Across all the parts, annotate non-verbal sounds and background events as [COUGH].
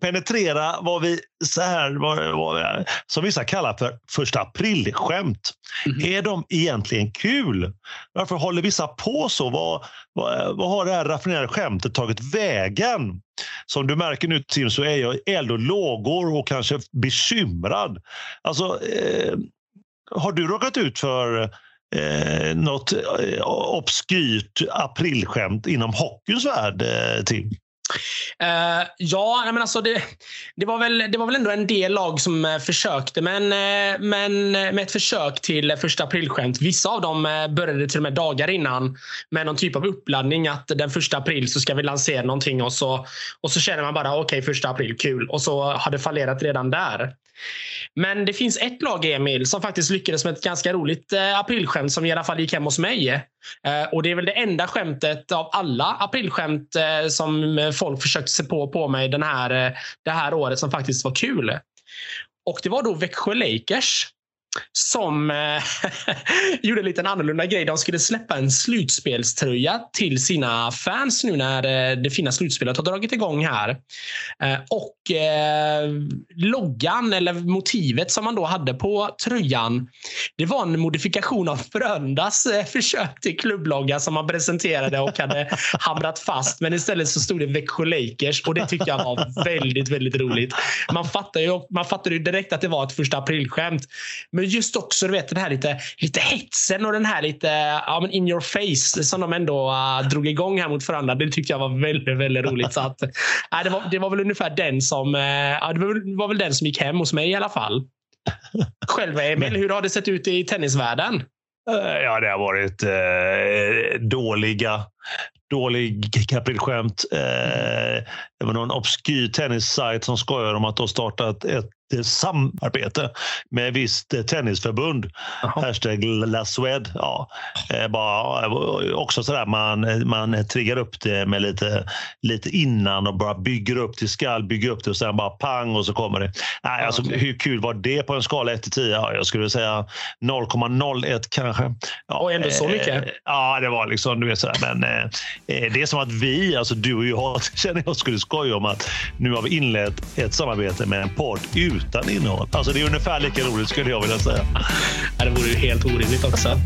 penetrera vad vi, så här, vad, vad, som vissa kallar för första april-skämt. Mm. Är de egentligen kul? Varför håller vissa på så? Vad, vad, vad har det här raffinerade skämtet tagit vägen? Som du märker nu Tim så är jag eld och lågor och kanske bekymrad. Alltså, eh, har du råkat ut för eh, något eh, obskyrt aprilskämt inom hockeyns värld, eh, Tim? Uh, ja, men alltså det, det, var väl, det var väl ändå en del lag som eh, försökte men, uh, men med ett försök till första aprilskämt. Vissa av dem började till och med dagar innan med någon typ av uppladdning att den första april så ska vi lansera någonting och så, och så känner man bara okej, okay, första april, kul. Och så har det fallerat redan där. Men det finns ett lag, Emil, som faktiskt lyckades med ett ganska roligt eh, aprilskämt som i alla fall gick hem hos mig. Eh, och Det är väl det enda skämtet av alla aprilskämt eh, som eh, folk försökte se på på mig den här, eh, det här året som faktiskt var kul. Och Det var då Växjö Lakers som eh, [LAUGHS] gjorde en liten annorlunda grej. De skulle släppa en slutspelströja till sina fans nu när eh, det fina slutspelet har dragit igång här. Eh, och eh, loggan eller motivet som man då hade på tröjan. Det var en modifikation av Fröndas eh, försök till klubblogga som man presenterade och hade [LAUGHS] hamrat fast. Men istället så stod det Växjö Lakers och det tyckte jag var väldigt, väldigt roligt. Man fattade ju, man fattade ju direkt att det var ett första aprilskämt. Men just också du vet, den här lite, lite hetsen och den här lite ja, men in your face som de ändå uh, drog igång här mot varandra. Det tyckte jag var väldigt, väldigt roligt. Så att, [LAUGHS] uh, det, var, det var väl ungefär den som, uh, det var, var väl den som gick hem hos mig i alla fall. [LAUGHS] Själv Emil, hur har det sett ut i tennisvärlden? Eh, ja, det har varit eh, dåliga, dålig aprilskämt. Eh, det var någon obskyr tennissajt som skojar om att de startat ett samarbete med visst eh, tennisförbund. Aha. Hashtag LaSwed. Ja, eh, bara, också sådär man, man triggar upp det med lite, lite innan och bara bygger upp det. Skall bygga upp det och sen bara pang och så kommer det. Nej, alltså, okay. Hur kul var det på en skala 1 till 10? Ja, jag skulle säga 0,01 kanske. Ja, och ändå så mycket? Eh, ja, det var liksom du vet sådär. Men eh, det är som att vi, alltså du och jag, [LAUGHS] känner jag skulle skoja om att nu har vi inlett ett samarbete med en podd utan innehåll. Alltså det är ungefär lika roligt skulle jag vilja säga. [LAUGHS] det vore ju helt orimligt också.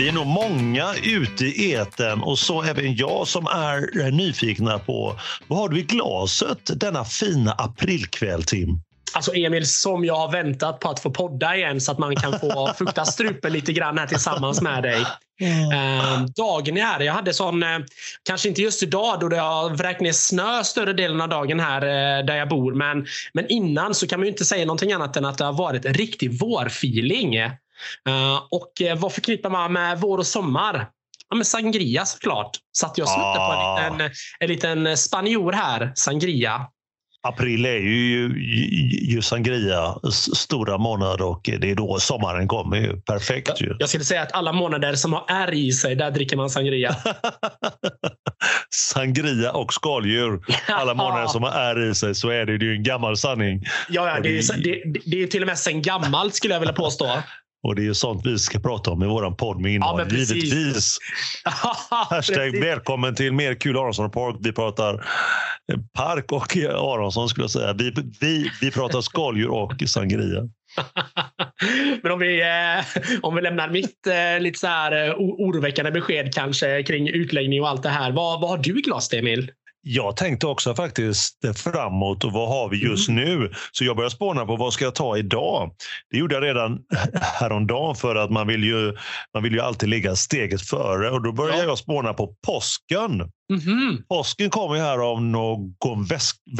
Vi är nog många ute i eten och så även jag som är nyfikna på vad har du i glaset denna fina aprilkväll, Tim? Alltså Emil, som jag har väntat på att få podda igen så att man kan få [LAUGHS] fukta strupen lite grann här tillsammans med dig. Mm. Eh, dagen är här. Jag hade sån, eh, kanske inte just idag då det har vräkt ner snö större delen av dagen här eh, där jag bor. Men, men innan så kan man inte säga någonting annat än att det har varit en riktig vårfeeling. Uh, och uh, vad förknippar man med vår och sommar? Ja, men sangria såklart. Så att jag snuddade ah. på en liten, en liten spanjor här. Sangria. April är ju, ju, ju sangria stora månad och det är då sommaren kommer. Ju. Perfekt ju. Jag skulle säga att alla månader som har R i sig, där dricker man sangria. [LAUGHS] sangria och skaldjur. Alla månader som har R i sig så är det, det är en gammal sanning. Ja, ja det, är, det, det är till och med sen gammalt skulle jag vilja påstå. Och det är ju sånt vi ska prata om i vår podd med innehåll. Ja, Givetvis. [LAUGHS] Hashtag välkommen till mer kul Aronsson Park. Vi pratar park och Aronsson skulle jag säga. Vi, vi, vi pratar skaldjur och sangria. [LAUGHS] Men om vi, eh, om vi lämnar mitt eh, lite så här eh, oroväckande besked kanske kring utläggning och allt det här. Vad, vad har du i glaset Emil? Jag tänkte också faktiskt framåt och vad har vi just mm. nu? Så jag började spåna på vad ska jag ta idag? Det gjorde jag redan häromdagen för att man vill ju, man vill ju alltid ligga steget före och då började ja. jag spåna på påsken. Mm-hmm. Påsken kommer ju här om någon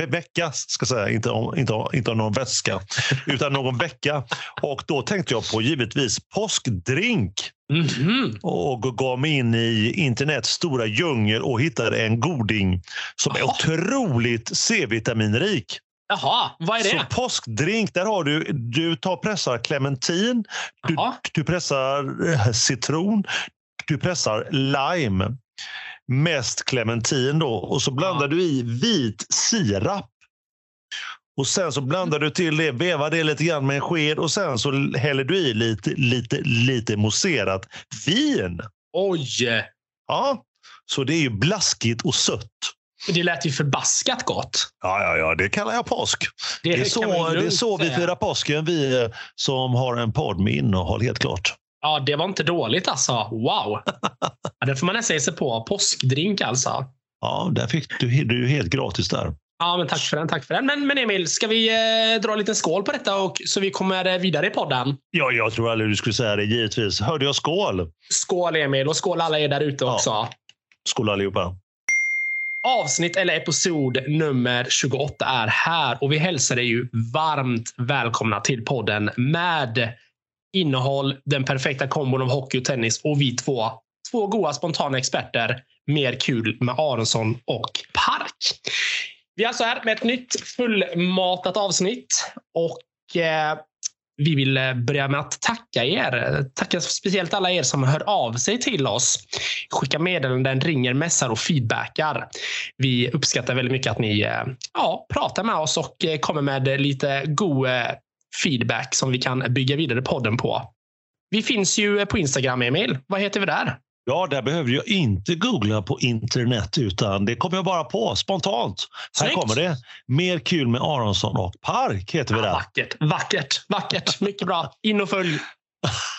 vecka, ska säga. Inte, om, inte, om, inte om någon väska, [LAUGHS] utan någon vecka. Och då tänkte jag på givetvis påskdrink. Mm-hmm. Och gav mig in i internets stora djungel och hittade en goding som är otroligt C-vitaminrik. Jaha, vad är det? Så påskdrink, där har du, du tar pressar clementin, du, du pressar eh, citron, du pressar lime. Mest clementin då och så blandar du i vit sirap. Och sen så blandar du till det, vevar det lite grann med en sked och sen så häller du i lite, lite, lite mousserat vin. Oj! Ja, så det är ju blaskigt och sött. Det lät ju förbaskat gott. Ja, ja, ja, det kallar jag påsk. Det är kan man så, det är så vi firar påsken, vi eh, som har en podd med innehåll, helt klart. Ja, det var inte dåligt alltså. Wow! Ja, det får man nästan ge sig på. Påskdrink alltså. Ja, där fick du, du är helt gratis där. Ja, men tack för den. Tack för den. Men, men Emil, ska vi eh, dra en liten skål på detta och, så vi kommer vidare i podden? Ja, jag tror aldrig du skulle säga det, givetvis. Hörde jag skål? Skål Emil och skål alla er där ute Ja. också. Skål allihopa. Avsnitt eller episod nummer 28 är här och vi hälsar dig ju varmt välkomna till podden med innehåll, den perfekta kombon av hockey och tennis och vi två. Två goa spontana experter. Mer kul med Aronsson och Park. Vi är alltså här med ett nytt fullmatat avsnitt och eh, vi vill eh, börja med att tacka er. Tacka speciellt alla er som hör av sig till oss. Skickar meddelanden, ringer, messar och feedbackar. Vi uppskattar väldigt mycket att ni eh, ja, pratar med oss och eh, kommer med lite god eh, feedback som vi kan bygga vidare podden på. Vi finns ju på Instagram, Emil. Vad heter vi där? Ja, där behöver jag inte googla på internet, utan det kommer jag bara på spontant. Här Snyggt. kommer det. Mer kul med Aronsson och Park heter vi Ja, där. vackert, vackert, vackert. [LAUGHS] Mycket bra. In och följ. [LAUGHS]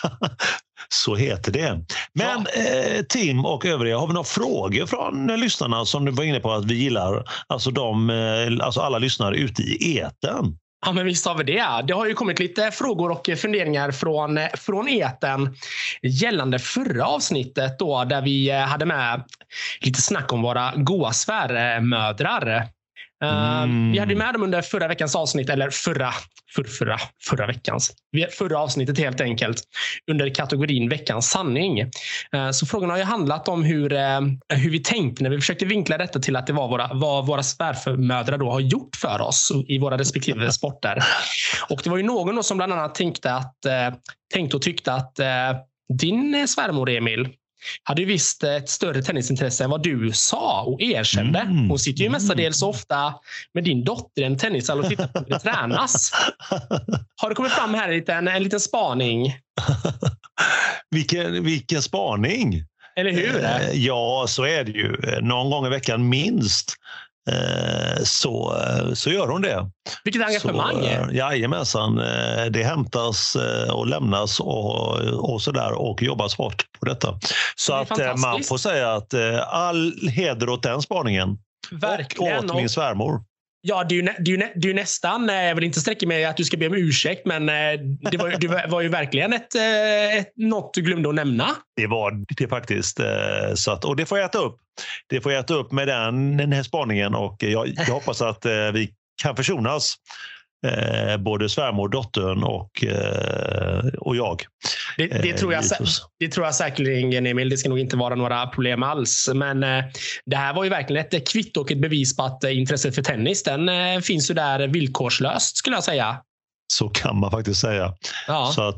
Så heter det. Men eh, Tim och övriga, har vi några frågor från eh, lyssnarna som du var inne på att vi gillar? Alltså, de, eh, alltså alla lyssnare ute i eten. Ja, men visst har vi det. Det har ju kommit lite frågor och funderingar från, från eten gällande förra avsnittet då, där vi hade med lite snack om våra goa svärmödrar. Mm. Vi hade ju med dem under förra veckans avsnitt, eller förra, för, förra, förra veckans. Förra avsnittet helt enkelt. Under kategorin veckans sanning. Eh, Så frågan har ju handlat om hur, eh, hur vi tänkte när vi försökte vinkla detta till att det var våra, vad våra svärmödrar då har gjort för oss i våra respektive sporter. Och det var ju någon som bland annat tänkte, att, eh, tänkte och tyckte att eh, din svärmor Emil hade visst ett större tennisintresse än vad du sa och erkände. Mm. Hon sitter ju mestadels ofta med din dotter i en tennishall och tittar på hur det tränas. [LAUGHS] Har det kommit fram här en liten, en liten spaning? [LAUGHS] vilken, vilken spaning! Eller hur? Eh, Ja, så är det ju. Eh, Någon gång i veckan minst så, eh, så gör hon det. Vilket engagemang! Så, eh, jajamensan. eh, Det hämtas och lämnas och, och så där och jobbas hårt på detta. Så Det att man får säga att all heder åt den spaningen. Och Verkligen. åt min Och, svärmor ja, det är, ju, det, är ju, det är ju nästan, jag vill inte sträcka mig att du ska be om ursäkt, men eh, det var, ju- det var ju verkligen ett, eh, ett, något du glömde att nämna. Det var det faktiskt. Eh, så att, och det får jag äta upp. Det får jag äta upp med den, den här spaningen och jag, jag hoppas att vi kan försonas. Eh, både svärmor, dottern och, eh, och jag. Det, det, Eh, tror jag, det tror jag säkerligen, Emil. Det ska nog inte vara några problem alls. Men eh, det här var ju verkligen ett kvitto och ett bevis på att eh, intresset för tennis den eh, finns ju där villkorslöst, skulle jag säga. Så kan man faktiskt säga. Ja, Så att,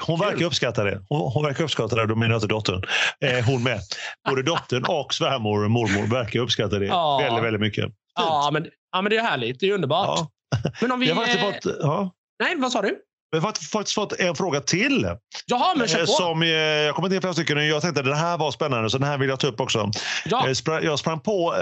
hon verkar uppskatta det. Hon, hon verkar uppskatta det. Då menar jag inte dottern. Eh, hon med. Både dottern och svärmor och mormor verkar uppskatta det Ja. väldigt, väldigt mycket. ja, men, ja, men det är härligt. Det är underbart. Ja. Men om vi... Vi har faktiskt eh, fått, ja, Nej, vad sa du? vi har faktiskt- fått en fråga till. Jaha, men kör Eh, på. Som, eh, jag kommer till flera stycken och jag tänkte att den här var spännande så den här vill jag ta upp också. Ja, Jag sprang, jag på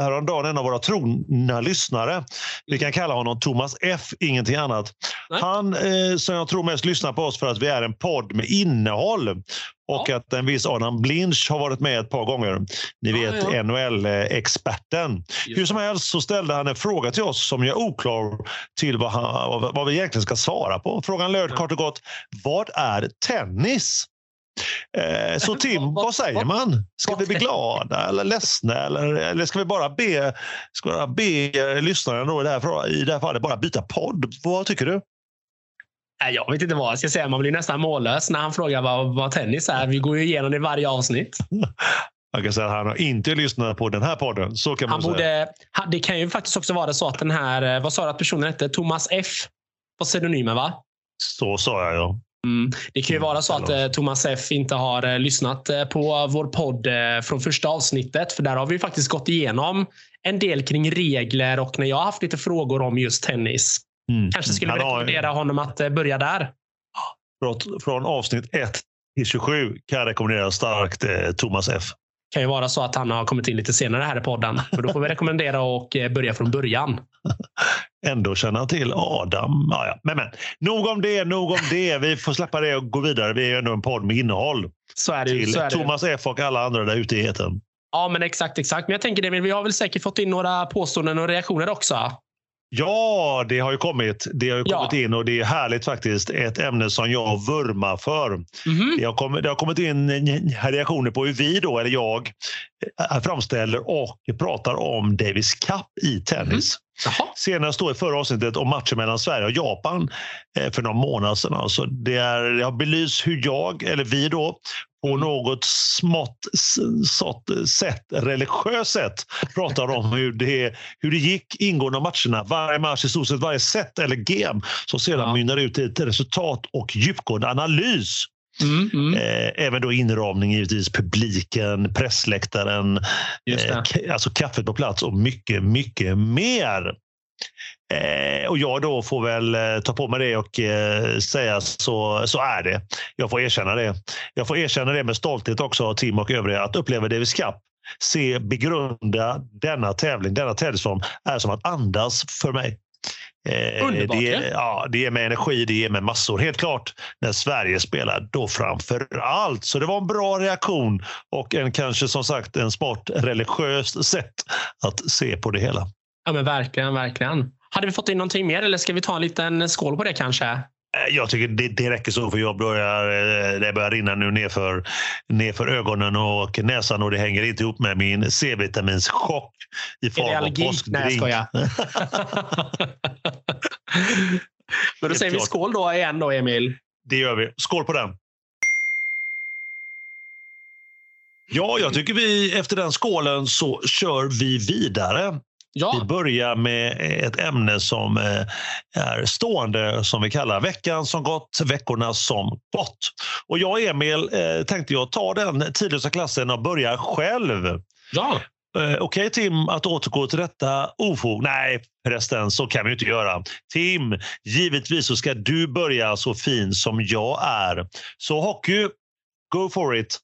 häromdagen en av våra trogna lyssnare. Vi kan kalla honom Thomas F, ingenting annat. Nej. Han som jag tror mest lyssnar på oss för att vi är en podd med innehåll. Och Ja. att en viss Adam Blinch har varit med ett par gånger. Ni Ja, vet ja. NHL-experten. Hur som helst så ställde han en fråga till oss som jag är oklar till vad, han, vad, vi egentligen ska svara på. Frågan löd kort och gott, vad är tennis? Eh, så [LAUGHS] Tim, Vad- säger man? Ska vi bli glada eller ledsna? Eller, eller ska vi bara be, ska vi bara be lyssnaren då i, det här, i det här fallet bara byta podd? Vad tycker du? Jag vet inte vad jag ska säga. Man blir nästan mållös när han frågar vad, vad tennis är. Vi går ju igenom det i varje avsnitt. Jag kan säga att han har inte lyssnat på den här podden. Så kan man han säga. Borde, det kan ju faktiskt också vara så att den här, vad sa du att personen hette? Thomas F. På pseudonymen va? Så sa jag ja. Mm. Det kan ju vara så att eh, Thomas F inte har eh, lyssnat eh, på vår podd eh, från första avsnittet. För där har vi faktiskt gått igenom en del kring regler och när jag har haft lite frågor om just tennis. Mm. Kanske skulle vi rekommendera honom att eh, börja där. Från, från avsnitt 1 till 27 kan jag rekommendera starkt eh, Thomas F. kan ju vara så att han har kommit in lite senare här i podden. För då får vi rekommendera att eh, börja från början. [LAUGHS] Ändå känna till Adam. Ja, ja. Men, men. Nog om det, nog om det. Vi får släppa det och gå vidare. Vi är ju ändå en podd med innehåll. Så är det ju. Till Så är det. Thomas F och alla andra där ute i etern. Ja, men exakt, exakt. Men jag tänker det, vi har väl säkert fått in några påståenden och reaktioner också. Ja, det har ju kommit. Det har ju Ja. kommit in och det är härligt faktiskt. Ett ämne som jag vurmar för. Mhm. Det har kommit, det har kommit in reaktioner på hur vi då, eller jag, eh, framställer och pratar om Davis Cup i tennis. Jaha. Senast då i förra avsnittet om matchen mellan Sverige och Japan eh, för några månader sedan. Alltså det, är, det har belyst hur jag, eller vi då, på något smått s- sått sätt, religiöst sätt, pratar om hur det, hur det gick ingående av matcherna. Varje match, i stort sett varje set eller game som sedan Ja. mynnar ut i ett resultat och djupgående analys. Mm, mm. Eh, även då inramning givetvis, publiken, pressläktaren, eh, alltså kaffet på plats och mycket, mycket mer. Eh, och jag då får väl eh, ta på mig det och eh, säga så, så är det. Jag får erkänna det. Jag får erkänna det med stolthet också, Tim och övriga, att uppleva Davis Cup se, begrunda denna tävling, denna tävlingsform, är som att andas för mig. Eh, Underbart, det, ja, det ger mig energi, det ger mig massor. Helt klart när Sverige spelar, då framför allt. Så det var en bra reaktion och en kanske som sagt en smart religiöst sätt att se på det hela. Ja, men verkligen, verkligen. Hade vi fått in någonting mer eller ska vi ta en liten skål på det kanske? Eh, Jag tycker det, det räcker så för jag börjar, eh, det börjar rinna nu nerför, nerför ögonen och näsan och det hänger inte ihop med min C-vitaminschock i form av allergi? Nej, jag påskdrink. [LAUGHS] Men då säger vi skål då igen då, Emil. Det gör vi. Skål på den! Ja, jag tycker vi efter den skålen så kör vi vidare. Vi Ja, börjar med ett ämne som eh, är stående, som vi kallar veckan som gått, veckorna som gått. Och jag och Emil eh, tänkte jag ta den tidlösa klassen och börja själv. ja. Eh, Okej Tim, att återgå till detta ofog? Nej förresten, så kan vi inte göra. Tim, givetvis så ska du börja så fin som jag är. Så hockey, go for it.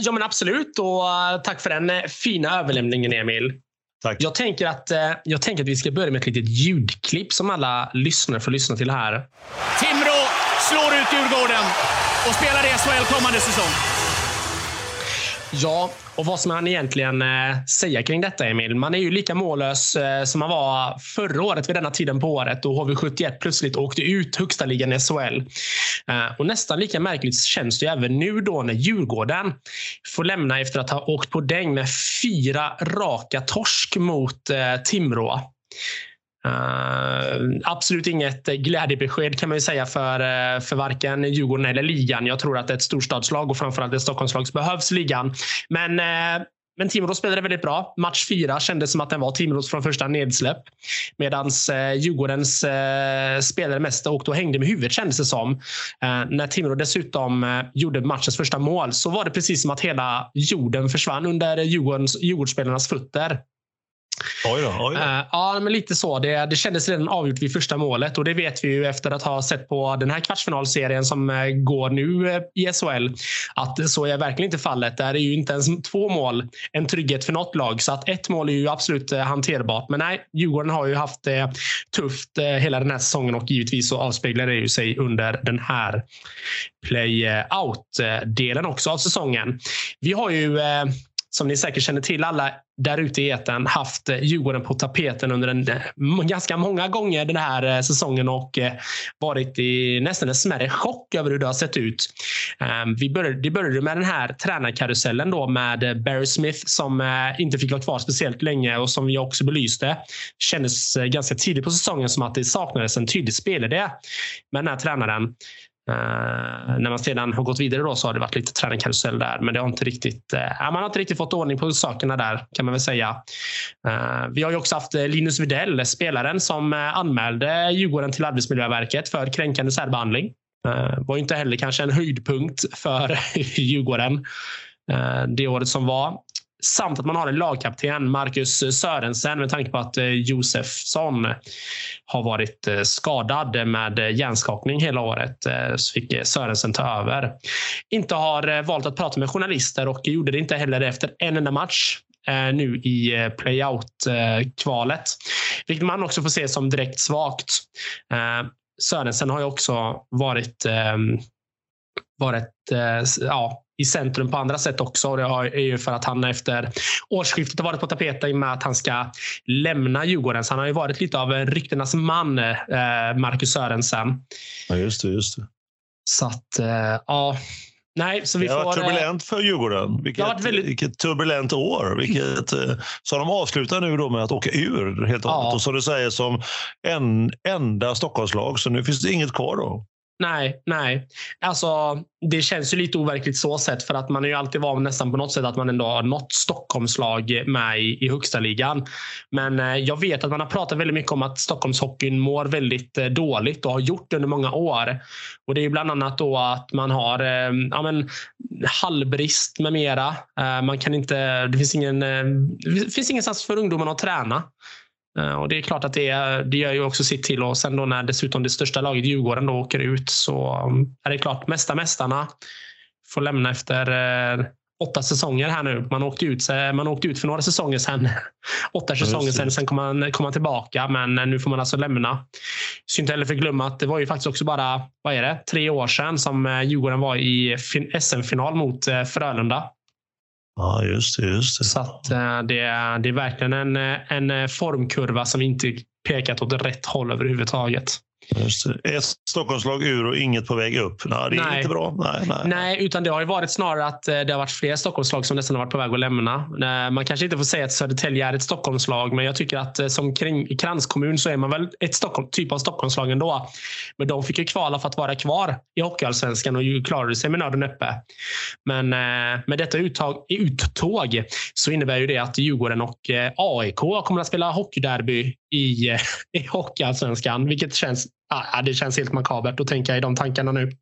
Ja, men absolut. Och tack för den fina överlämningen, Emil. Tack. Jag tänker, att, eh, jag tänker att vi ska börja med ett litet ljudklipp som alla lyssnare får lyssna till här. Timrå slår ut Djurgården och spelar i SHL kommande säsong. Ja, och vad ska man egentligen eh, säga kring detta, Emil? Man är ju lika mållös eh, som man var förra året vid denna tiden på året då HV71 plötsligt åkte ut högsta ligan i SHL. Eh, och nästan lika märkligt känns det ju även nu då när Djurgården får lämna efter att ha åkt på däng med fyra raka torsk mot Timrå. Eh, absolut inget glädjebesked kan man ju säga för, eh, för varken Djurgården eller ligan. Jag tror att ett storstadslag och framförallt ett Stockholmslag behövs i ligan. Men, eh, men Timrå spelade väldigt bra. Match fyra kändes som att den var Timrås från första nedsläpp. Medan Djurgårdens spelare mest åkte och hängde med huvudet kändes det som. När Timrå dessutom gjorde matchens första mål så var det precis som att hela jorden försvann under Djurgårdens, Djurgårdsspelarnas fötter. Oj då, oj då. Uh, ja, men lite så. Det, det kändes redan avgjort vid första målet och det vet vi ju efter att ha sett på den här kvartsfinalserien som eh, går nu eh, i SHL. Att så är verkligen inte fallet. Där är ju inte ens två mål en trygghet för något lag. Så att ett mål är ju absolut hanterbart. Men nej, Djurgården har ju haft det tufft hela den här säsongen och givetvis så avspeglar det ju sig under den här playout-delen också av säsongen. Vi har ju som ni säkert känner till alla där ute i etern haft eh, Djurgården på tapeten under en, eh, ganska många gånger den här eh, säsongen och varit i nästan en smärre chock över hur det har sett ut. Ehm, vi började, det började med den här tränarkarusellen då med Barry Smith som inte fick vara kvar speciellt länge och som vi också belyste. Kändes ganska tidigt på säsongen som att det saknades en tydlig spelidé med den här tränaren. Uh, när man sedan har gått vidare då så har det varit lite tränarkarusell där, men det har inte riktigt, uh, man har inte riktigt fått ordning på sakerna där kan man väl säga. Uh, vi har ju också haft Linus Widell, spelaren som anmälde Djurgården till Arbetsmiljöverket för kränkande särbehandling. var inte heller kanske en höjdpunkt för [LAUGHS] Djurgården det året som var. Samt att man har en lagkapten, Marcus Sörensen, med tanke på att eh, Josefsson har varit eh, skadad med eh, hjärnskakning hela året. Så fick Sörensen ta över. Inte har valt att prata med journalister och gjorde det inte heller efter en enda match nu i playout-kvalet. Vilket man också får se som direkt svagt. Sörensen har ju också varit ehm, varit ja, i centrum på andra sätt också. Och det är ju för att han efter årsskiftet har varit på tapeten i och med att han ska lämna Djurgården. Så han har ju varit lite av en ryktenas man, eh, Marcus Sörensen. Ja, just det. Just det. Så att, eh, ja. Nej, så vi det har varit får, turbulent för Djurgården. Vilket, väldigt... vilket turbulent år. Vilket, så de avslutar nu då med att åka ur helt och hållet. Och som du säger, som en enda Stockholmslag. Så nu finns det inget kvar då. Nej, nej. Alltså, det känns ju lite overkligt så sett. för att man är ju alltid van nästan på något sätt att man ändå har något Stockholmslag med i, i högsta ligan. Men eh, jag vet att man har pratat väldigt mycket om att Stockholmshockeyn mår väldigt eh, dåligt och har gjort det under många år. Och Det är bland annat då att man har eh, ja, men, hallbrist med mera. Eh, man kan inte, det finns ingen, eh, det finns ingenstans för ungdomarna att träna. Eh, och Det är klart att det, det gör ju också sitt till. Och sen då när dessutom det största laget, Djurgården, då åker ut så um, är det klart, mesta mästarna får lämna efter eh, åtta säsonger här nu. Man åkte ut, man åkte ut för några säsonger sen. [LAUGHS] Åtta säsonger sen, sen kom man, kom man tillbaka. Men nu får man alltså lämna. Så inte heller förglömma att det var ju faktiskt också bara vad är det, tre år sedan som eh, Djurgården var i SM-final mot Frölunda. Ja, just det. Just det. Så att, eh, det, är, det är verkligen en, eh, en eh, formkurva som inte pekat åt rätt håll överhuvudtaget. Ett Stockholmslag ur och inget på väg upp. Nej, det är nej. inte bra. Nej, nej. nej, utan det har ju varit snarare att eh, det har varit fler Stockholmslag som nästan har varit på väg att lämna. Eh, man kanske inte får säga att Södertälje är ett Stockholmslag, men jag tycker att eh, som kranskommun så är man väl ett Stockholm, typ av Stockholmslag ändå. Men de fick ju kvala för att vara kvar i Hockeyallsvenskan och klarade sig med nöden uppe. Men med detta uttag, uttåg så innebär ju det att Djurgården och AIK kommer att spela hockeyderby i, i Hockeyallsvenskan, vilket känns Ja, det känns helt makabert att tänka i de tankarna nu. [LAUGHS]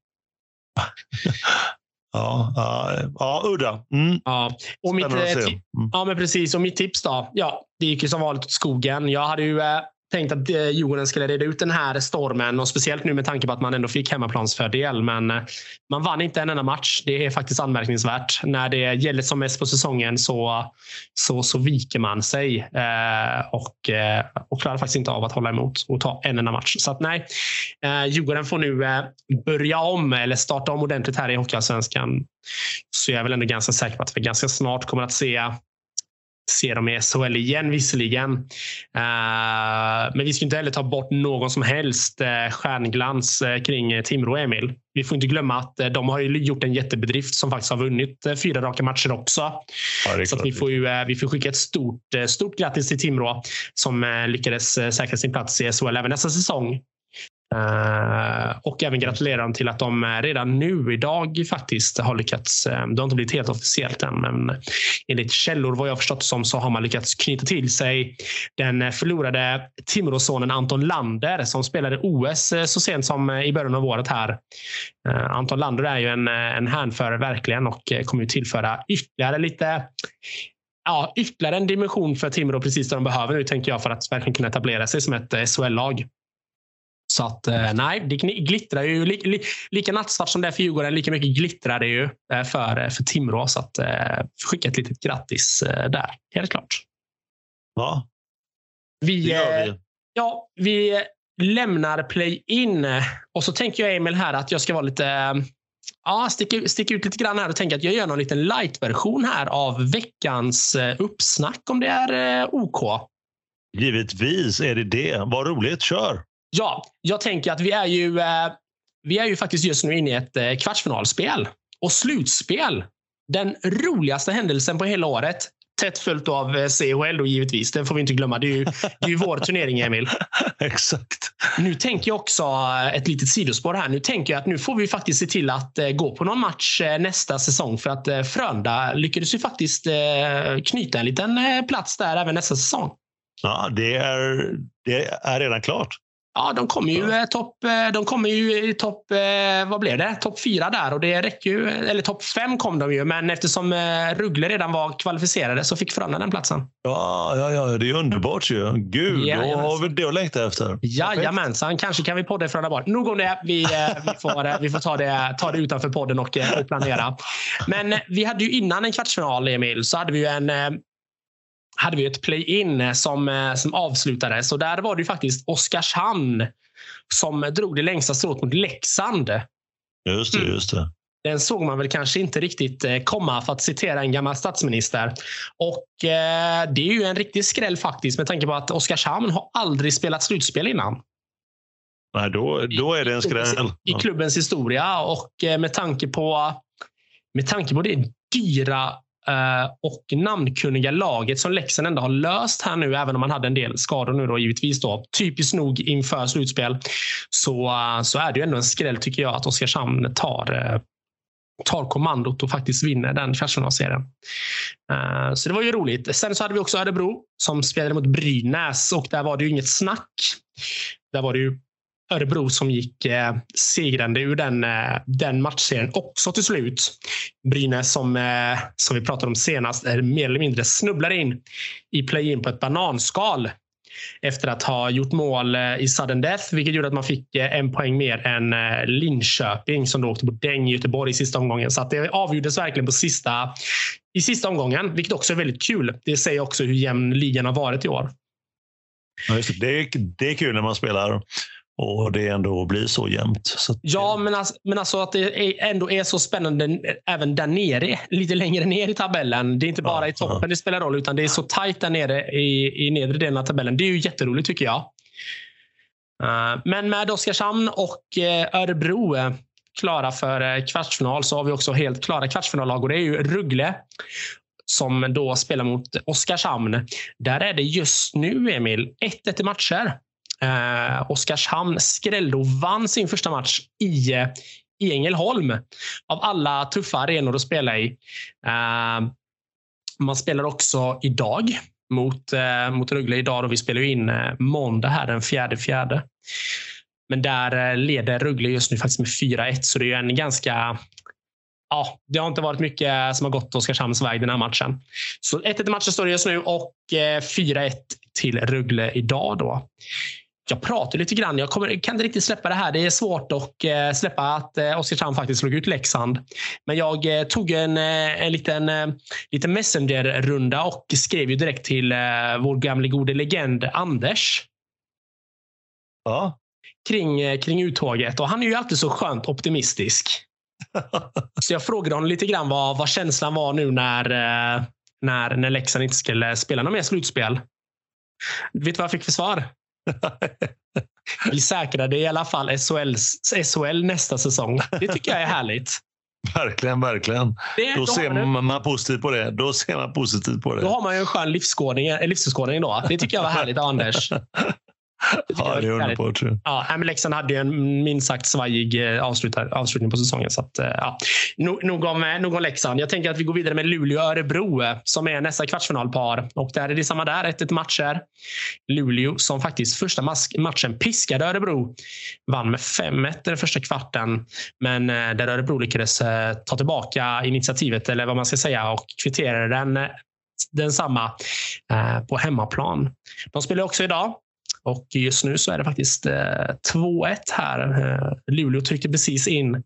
Ja, ja, ja udda. Mm. Ja. Och mitt, eh, mm. ja, men precis. Och mitt tips då? Ja, det gick ju som vanligt åt skogen. Jag hade ju eh, tänkt att eh, Djurgården skulle reda ut den här stormen och speciellt nu med tanke på att man ändå fick hemmaplansfördel. Men eh, man vann inte en enda match. Det är faktiskt anmärkningsvärt. När det gäller som mest på säsongen så, så, så viker man sig eh, och, eh, och klarar faktiskt inte av att hålla emot och ta en enda match. Så att nej, eh, Djurgården får nu eh, börja om eller starta om ordentligt här i Hockeyallsvenskan. Så jag är väl ändå ganska säker på att vi ganska snart kommer att se se dem i SHL igen visserligen. Uh, men vi ska inte heller ta bort någon som helst uh, stjärnglans uh, kring Timrå, Emil. Vi får inte glömma att de har gjort en jättebedrift som faktiskt har vunnit fyra raka matcher också. Ja, så vi, får ju, vi får skicka ett stort, stort grattis till Timrå som lyckades säkra sin plats i SHL även nästa säsong. Uh, och även gratulera dem till att de eh, redan nu idag faktiskt har lyckats. Eh, det har inte blivit helt officiellt än, men enligt källor vad jag förstått som så har man lyckats knyta till sig den förlorade Timråsonen Anton Lander som spelade OS så sent som i början av året här. Anton Lander är ju en, en hänförare verkligen och kommer ju tillföra ytterligare lite ja, ytterligare en dimension för Timrå precis det de behöver nu tänker jag för att verkligen kunna etablera sig som ett SHL-lag. Så att eh, nej, det glittrar ju. Li, li, lika nattsvart som det är för Djurgården, lika mycket glittrar det ju eh, för, eh, för Timrå. Så att skicka ett litet grattis där, helt klart. Ja, vi, det gör vi. Ja, vi lämnar play-in. Och så tänker jag, Emil, här att jag ska vara lite ja, sticka, sticka ut lite grann här och tänka att jag gör någon liten light-version här av veckans uppsnack om det är OK. Givetvis är det det. Vad roligt. Kör! Ja, jag tänker att vi är ju, eh, vi är ju faktiskt just nu inne i ett eh, kvartsfinalspel och slutspel. Den roligaste händelsen på hela året. Tätt följt av eh, CHL då givetvis. Det får vi inte glömma. Det är ju, det är ju vår turnering, Emil. [LAUGHS] Exakt. Nu tänker jag också ett litet sidospår här. Nu tänker jag att nu får vi faktiskt se till att gå på någon match nästa säsong för att Frölunda lyckades ju faktiskt knyta en liten plats där även nästa säsong. Ja, det är, det är redan klart. Ja, de kommer ju ja. topp, eh, de kommer ju i topp, eh, vad blev det? Topp fyra där och det räcker ju, eller topp fem kom de ju, men eftersom eh, Ruggle redan var kvalificerade så fick Frölunda den platsen. Ja, ja, ja, det är underbart ju. Gud, ja, då har vi det att längta efter. Jajamensan, kanske kan vi podda i Frölunda bort. Nog om det. Vi, vi, får, vi får ta det, ta det utanför podden och, och planera. Men vi hade ju innan en kvartsfinal, Emil, så hade vi ju en hade vi ett play-in som, eh, som avslutades. Och där var det ju faktiskt Oskarshamn som drog det längsta strået mot Leksand. Just det, mm. just det. Den såg man väl kanske inte riktigt eh, komma, för att citera en gammal statsminister. Och eh, Det är ju en riktig skräll faktiskt, med tanke på att Oskarshamn har aldrig spelat slutspel innan. Nej, då, då är det en skräll. I, klubbens historia och eh, med tanke på med tanke på det dyra Eh, Eh, och namnkunniga laget som Leksand ändå har löst här nu, även om man hade en del skador nu då givetvis då. Typiskt nog inför slutspel så, eh, så är det ju ändå en skräll tycker jag att Oskarshamn tar eh, tar kommandot och faktiskt vinner den kvartsfinalserien. Uh, så det var ju roligt. Sen så hade vi också Örebro som spelade mot Brynäs och där var det ju inget snack. Där var det ju Örebro som gick eh, segrande ur den, eh, den matchserien också till slut. Brynäs som, eh, som vi pratade om senast är mer eller mindre snubblar in i play-in på ett bananskal efter att ha gjort mål eh, i sudden death, vilket gjorde att man fick eh, en poäng mer än eh, Linköping som då åkte på däng i Göteborg i sista omgången. Så att det avgjordes verkligen på sista, i sista omgången, vilket också är väldigt kul. Det säger också hur jämn ligan har varit i år. Ja, det. Det, är, det är kul när man spelar och det ändå blir så jämnt. Så ja, men alltså, men alltså att det ändå är så spännande även där nere. Lite längre ner i tabellen. Det är inte bara ja, i toppen ja. det spelar roll, utan det är så tajt där nere i, i nedre delen av tabellen. Det är ju jätteroligt tycker jag. Uh, men med Oskarshamn och uh, Örebro uh, klara för kvartsfinal så har vi också helt klara kvartsfinallag och det är ju Ruggle som då spelar mot Oskarshamn. Där är det just nu, Emil, 1-1 i matcher. Eh, Oskarshamn skrällde och vann sin första match i, i Ängelholm. Av alla tuffa arenor att spela i. Eh, man spelar också idag mot, eh, mot Rögle idag då vi spelar in eh, måndag här den fjärde fjärde. Men där eh, leder Rögle just nu faktiskt med 4-1 så det är en ganska Ja, det har inte varit mycket som har gått Oskarshamns väg den här matchen. Så 1-1 i matchen står det just nu och eh, 4-1 till Rögle idag. Då jag pratar lite grann. Jag kommer, kan inte riktigt släppa det här. Det är svårt att eh, släppa att eh, Oskarshamn faktiskt slog ut Leksand. Men jag eh, tog en, en liten, liten Messenger-runda och skrev ju direkt till vår gamle gode legend Anders. Ja. Kring, kring uttåget. Och han är ju alltid så skönt optimistisk. [LAUGHS] så jag frågade honom lite grann vad, vad känslan var nu när, när, när Leksand inte skulle spela något mer slutspel. Vet du vad jag fick för svar? [LAUGHS] Vi säkrade i alla fall SHL, SHL nästa säsång. Det tycker jag är härligt. [LAUGHS] Verkligen, verkligen. Det, då, då ser man, man positivt på det. Då ser man positivt på det. Då har man ju en skön livsskådning, livsskådning då. Det tycker jag var härligt Anders. [LAUGHS] ja, det är underbart. Ja, men Leksand hade ju en minst sagt svajig eh, avslutning på säsongen. Så att, eh, ja. nog, om, eh, nog om Leksand. Jag tänker att vi går vidare med Luleå Örebro som är nästa kvartsfinalpar. Och där är det samma där. 1-1 matcher. Luleå som faktiskt första matchen piskade Örebro. Vann med 5-1 den första kvarten. Men där Örebro lyckades ta tillbaka initiativet, eller vad man ska säga, och kvitterade den densamma på hemmaplan. De spelar också idag och just nu så är det faktiskt eh, 2-1 här. Eh, Luleå trycker precis in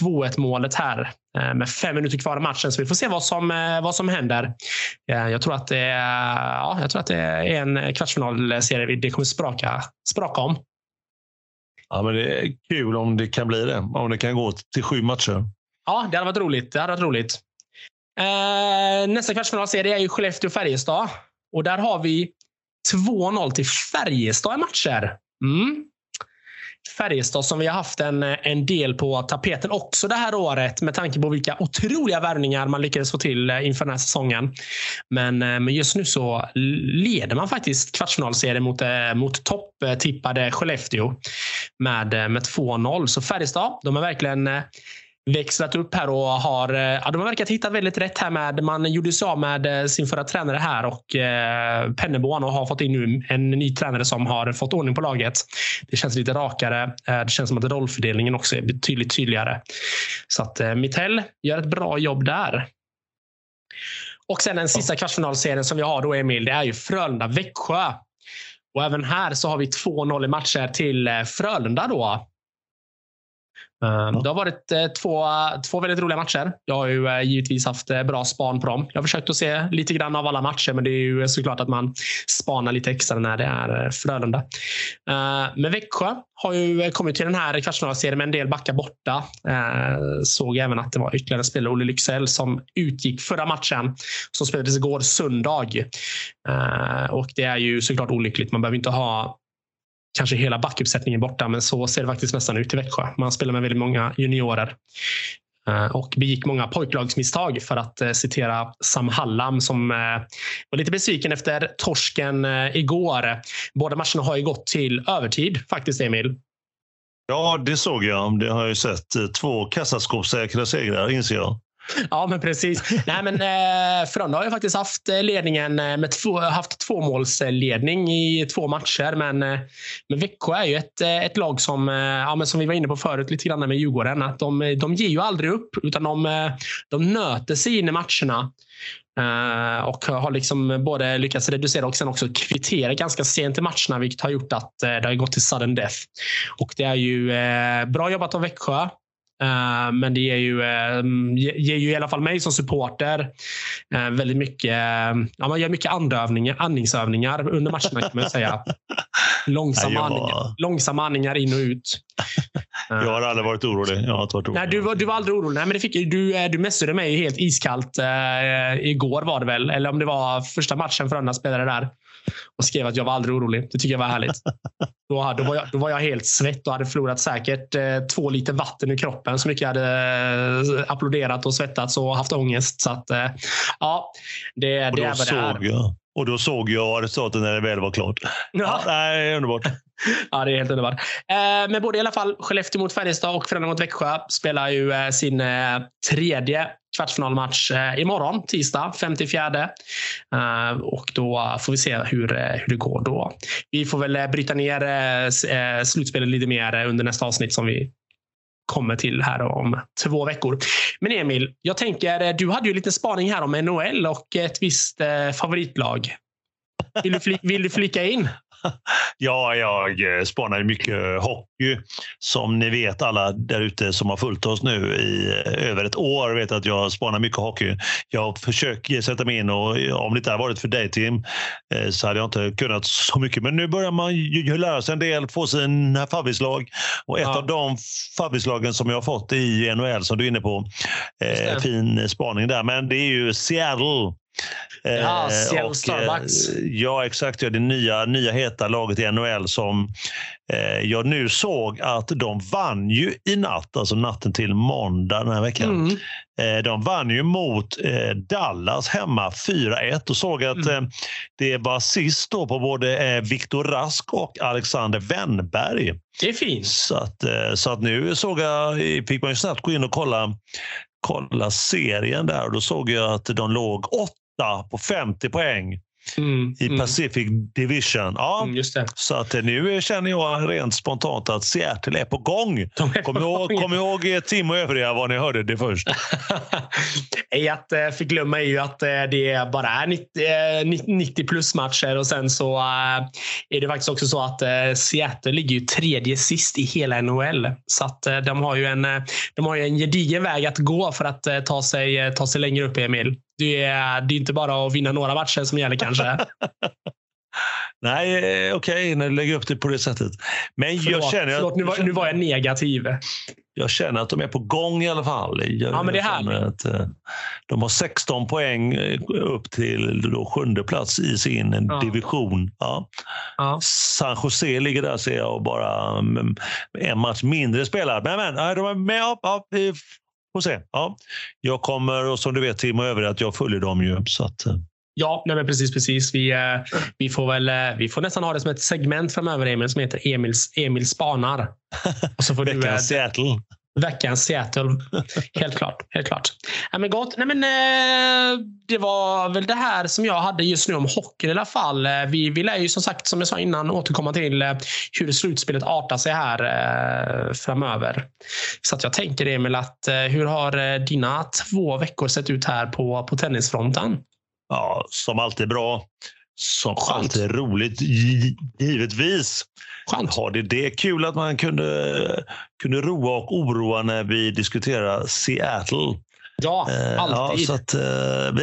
2-1 målet här eh, med fem minuter kvar av matchen. Så vi får se vad som, eh, vad som händer. Eh, jag tror att det ja, jag tror att det är en kvartsfinalserie det kommer spraka, spraka om. Ja, men det är kul om det kan bli det. Om det kan gå till sju matcher. Ja, det hade varit roligt. Det hade varit roligt. Eh, nästa kvartsfinalserie är ju Skellefteå-Färjestad. Och där har vi 2-0 till Färjestad i matcher. Mm. Färjestad som vi har haft en, en del på tapeten också det här året med tanke på vilka otroliga värvningar man lyckades få till eh, inför den här säsongen. Men, eh, men just nu så leder man faktiskt kvartsfinalserien mot, eh, mot topptippade Skellefteå med, med 2-0. Så Färjestad, de har verkligen växlat upp här och har, eh, ja, de har verkat hitta väldigt rätt här med, man gjorde sig av med eh, sin förra tränare här och eh, Penneborn och har fått in nu en ny tränare som har fått ordning på laget. Det känns lite rakare. Eh, det känns som att rollfördelningen också är betydligt tydligare. Så att eh, Mittell gör ett bra jobb där. Och sen den sista kvartsfinalserien som vi har då Emil, det är ju Frölunda-Växjö. Och även här så har vi 2-0 i matcher till eh, Frölunda då. Ehm, det har varit eh, två, två väldigt roliga matcher. Jag har ju eh, givetvis haft eh, bra span på dem. Jag har försökt att se lite grann av alla matcher, men det är ju såklart att man spanar lite extra när det är Frölunda. Ehm, men Växjö har ju kommit till den här kvartsfinalserien med en del backar borta. Ehm, såg även att det var ytterligare spelare, Olle Lycksell, som utgick förra matchen som spelades igår söndag. Och det är ju såklart olyckligt. Man behöver inte ha kanske hela backuppsättningen borta, men så ser det faktiskt nästan ut i Växjö. Man spelar med väldigt många juniorer eh, och begick många pojklagsmisstag för att eh, citera Sam Hallam som eh, var lite besviken efter torsken igår. Båda matcherna har ju gått till övertid faktiskt, Emil. Ja, det såg jag. Det har jag ju sett. Två kassaskåpssäkra segrar, inser jag. Ja, men precis. Nej, men, eh, Frölunda har ju faktiskt haft eh, ledningen eh, med två, haft tvåmålsledning i två matcher. Men, eh, men Växjö är ju ett, ett lag som, ja, men som vi var inne på förut lite grann med Djurgården. Att de, de ger ju aldrig upp utan de, de nöter sig in i matcherna. Uh, och har liksom både lyckats reducera och sen också kvittera ganska sent i matcherna, vilket har gjort att uh, det har gått till sudden death. Och det är ju uh, bra jobbat av Växjö. Uh, men det ger ju, uh, ger ju i alla fall mig som supporter uh, väldigt mycket. ja, man gör mycket andövningar, andningsövningar under matcherna kan man säga. [LAUGHS] Långsamma, ja, andningar, långsamma andningar in och ut. [LAUGHS] jag har aldrig varit orolig. Jag har varit orolig. Nej, du, var, du var aldrig orolig. Nej, men det fick, du, du messade mig helt iskallt igår var det väl. Eller om det var första matchen för andra spelare där och skrev att jag var aldrig orolig. Det tycker jag var härligt. [LAUGHS] Då, då, var, jag, då var jag helt svett och hade förlorat säkert eh, två liter vatten i kroppen så mycket jag hade eh, applåderat och svettats och haft ångest. Så att, eh, ja, det, det är vad det är. Jag. Och då såg jag resultatet när det väl var klart. Ja. Ja, det är underbart. [LAUGHS] ja, det är helt underbart. Eh, men både i alla fall Skellefteå mot Färjestad och Frölunda mot Växjö spelar ju eh, sin eh, tredje kvartsfinalmatch eh, imorgon, tisdag 54. Uh, och då får vi se hur, hur det går då. Vi får väl bryta ner slutspelet lite mer under nästa avsnitt som vi kommer till här om två veckor. Men Emil, jag tänker, eh, du hade ju lite spaning här om NHL och ett visst eh, favoritlag. Vill du, vill du flika in? [LAUGHS] Ja, jag eh, spanar mycket hockey. Som ni vet alla där ute som har följt oss nu i eh, över ett år vet att jag spanar mycket hockey. Jag försöker sätta mig in och om det inte hade varit för dig Tim eh, så hade jag inte kunnat så mycket. Men nu börjar man ju lära sig en del, få sina favvislag. Och ett ja. av de favvislagen som jag har fått i NHL som du är inne på, eh, fin spaning där, men det är ju Seattle. Ja, eh, Seattle och, Starbucks. Eh, ja, exakt. Ja, det nya, nya heta laget i NHL som eh, jag nu såg att de vann ju i natt, alltså natten till måndag den här veckan. Mm. Eh, de vann ju mot eh, Dallas hemma 4-1 och såg att mm. Det var sist då på både Viktor Rask och Alexander Wennberg. Det är fint. Så att, så att nu såg jag, fick man ju snabbt gå in och kolla kolla serien där och då såg jag att de låg åtta på 50 poäng. Mm, i mm. Pacific Division. Ja, mm, Så att eh, nu känner jag rent spontant att Seattle är på gång. [LAUGHS] Kom ihåg, kom ihåg eh, Tim och övriga var ni hörde det först. [LAUGHS] att eh, förglömma är ju att det bara är 90, 90 plus matcher och sen så är det faktiskt också så att Seattle ligger ju tredje sist i hela NHL. Så att de har ju en, de har ju en gedigen väg att gå för att ta sig, ta sig längre upp, Emil. Det är, det är inte bara att vinna några matcher som gäller kanske. [LAUGHS] Nej, eh, okej, okay, när du lägger upp det på det sättet. Men förlåt, jag känner... Förlåt, nu var, nu var jag negativ. jag känner att de är på gång i alla fall. Jag, ja, men det är härligt. Att, eh, de har 16 poäng eh, upp till då sjunde plats i sin ja. division. Ja. ja. San Jose ligger där ser jag och bara mm, en match mindre spelad. Men, men de är med. Ja, vi får se. Ja. Jag kommer, och som du vet Tim och övriga, att jag följer dem ju. Så att, Ja, nej men precis. precis. Vi, eh, vi, får väl, eh, vi får nästan ha det som ett segment framöver, Emil, som heter Emils, Emil spanar. [LAUGHS] Och så får Veckans du, eh, Seattle. Veckans Seattle. [LAUGHS] Helt klart. Helt klart. Ja, men gott. Nej, men, eh, det var väl det här som jag hade just nu om hockeyn i alla fall. Eh, vi, vill lär ju som sagt, som jag sa innan, återkomma till eh, hur slutspelet artar sig här eh, framöver. Så att jag tänker Emil, att, eh, hur har eh, dina två veckor sett ut här på, på tennisfronten? Ja, som alltid bra. Som Skönt. alltid roligt, givetvis. Skönt. Har det, det kul att man kunde, kunde roa och oroa när vi diskuterar Seattle. Ja, alltid. Ja, så att, eh, [LAUGHS]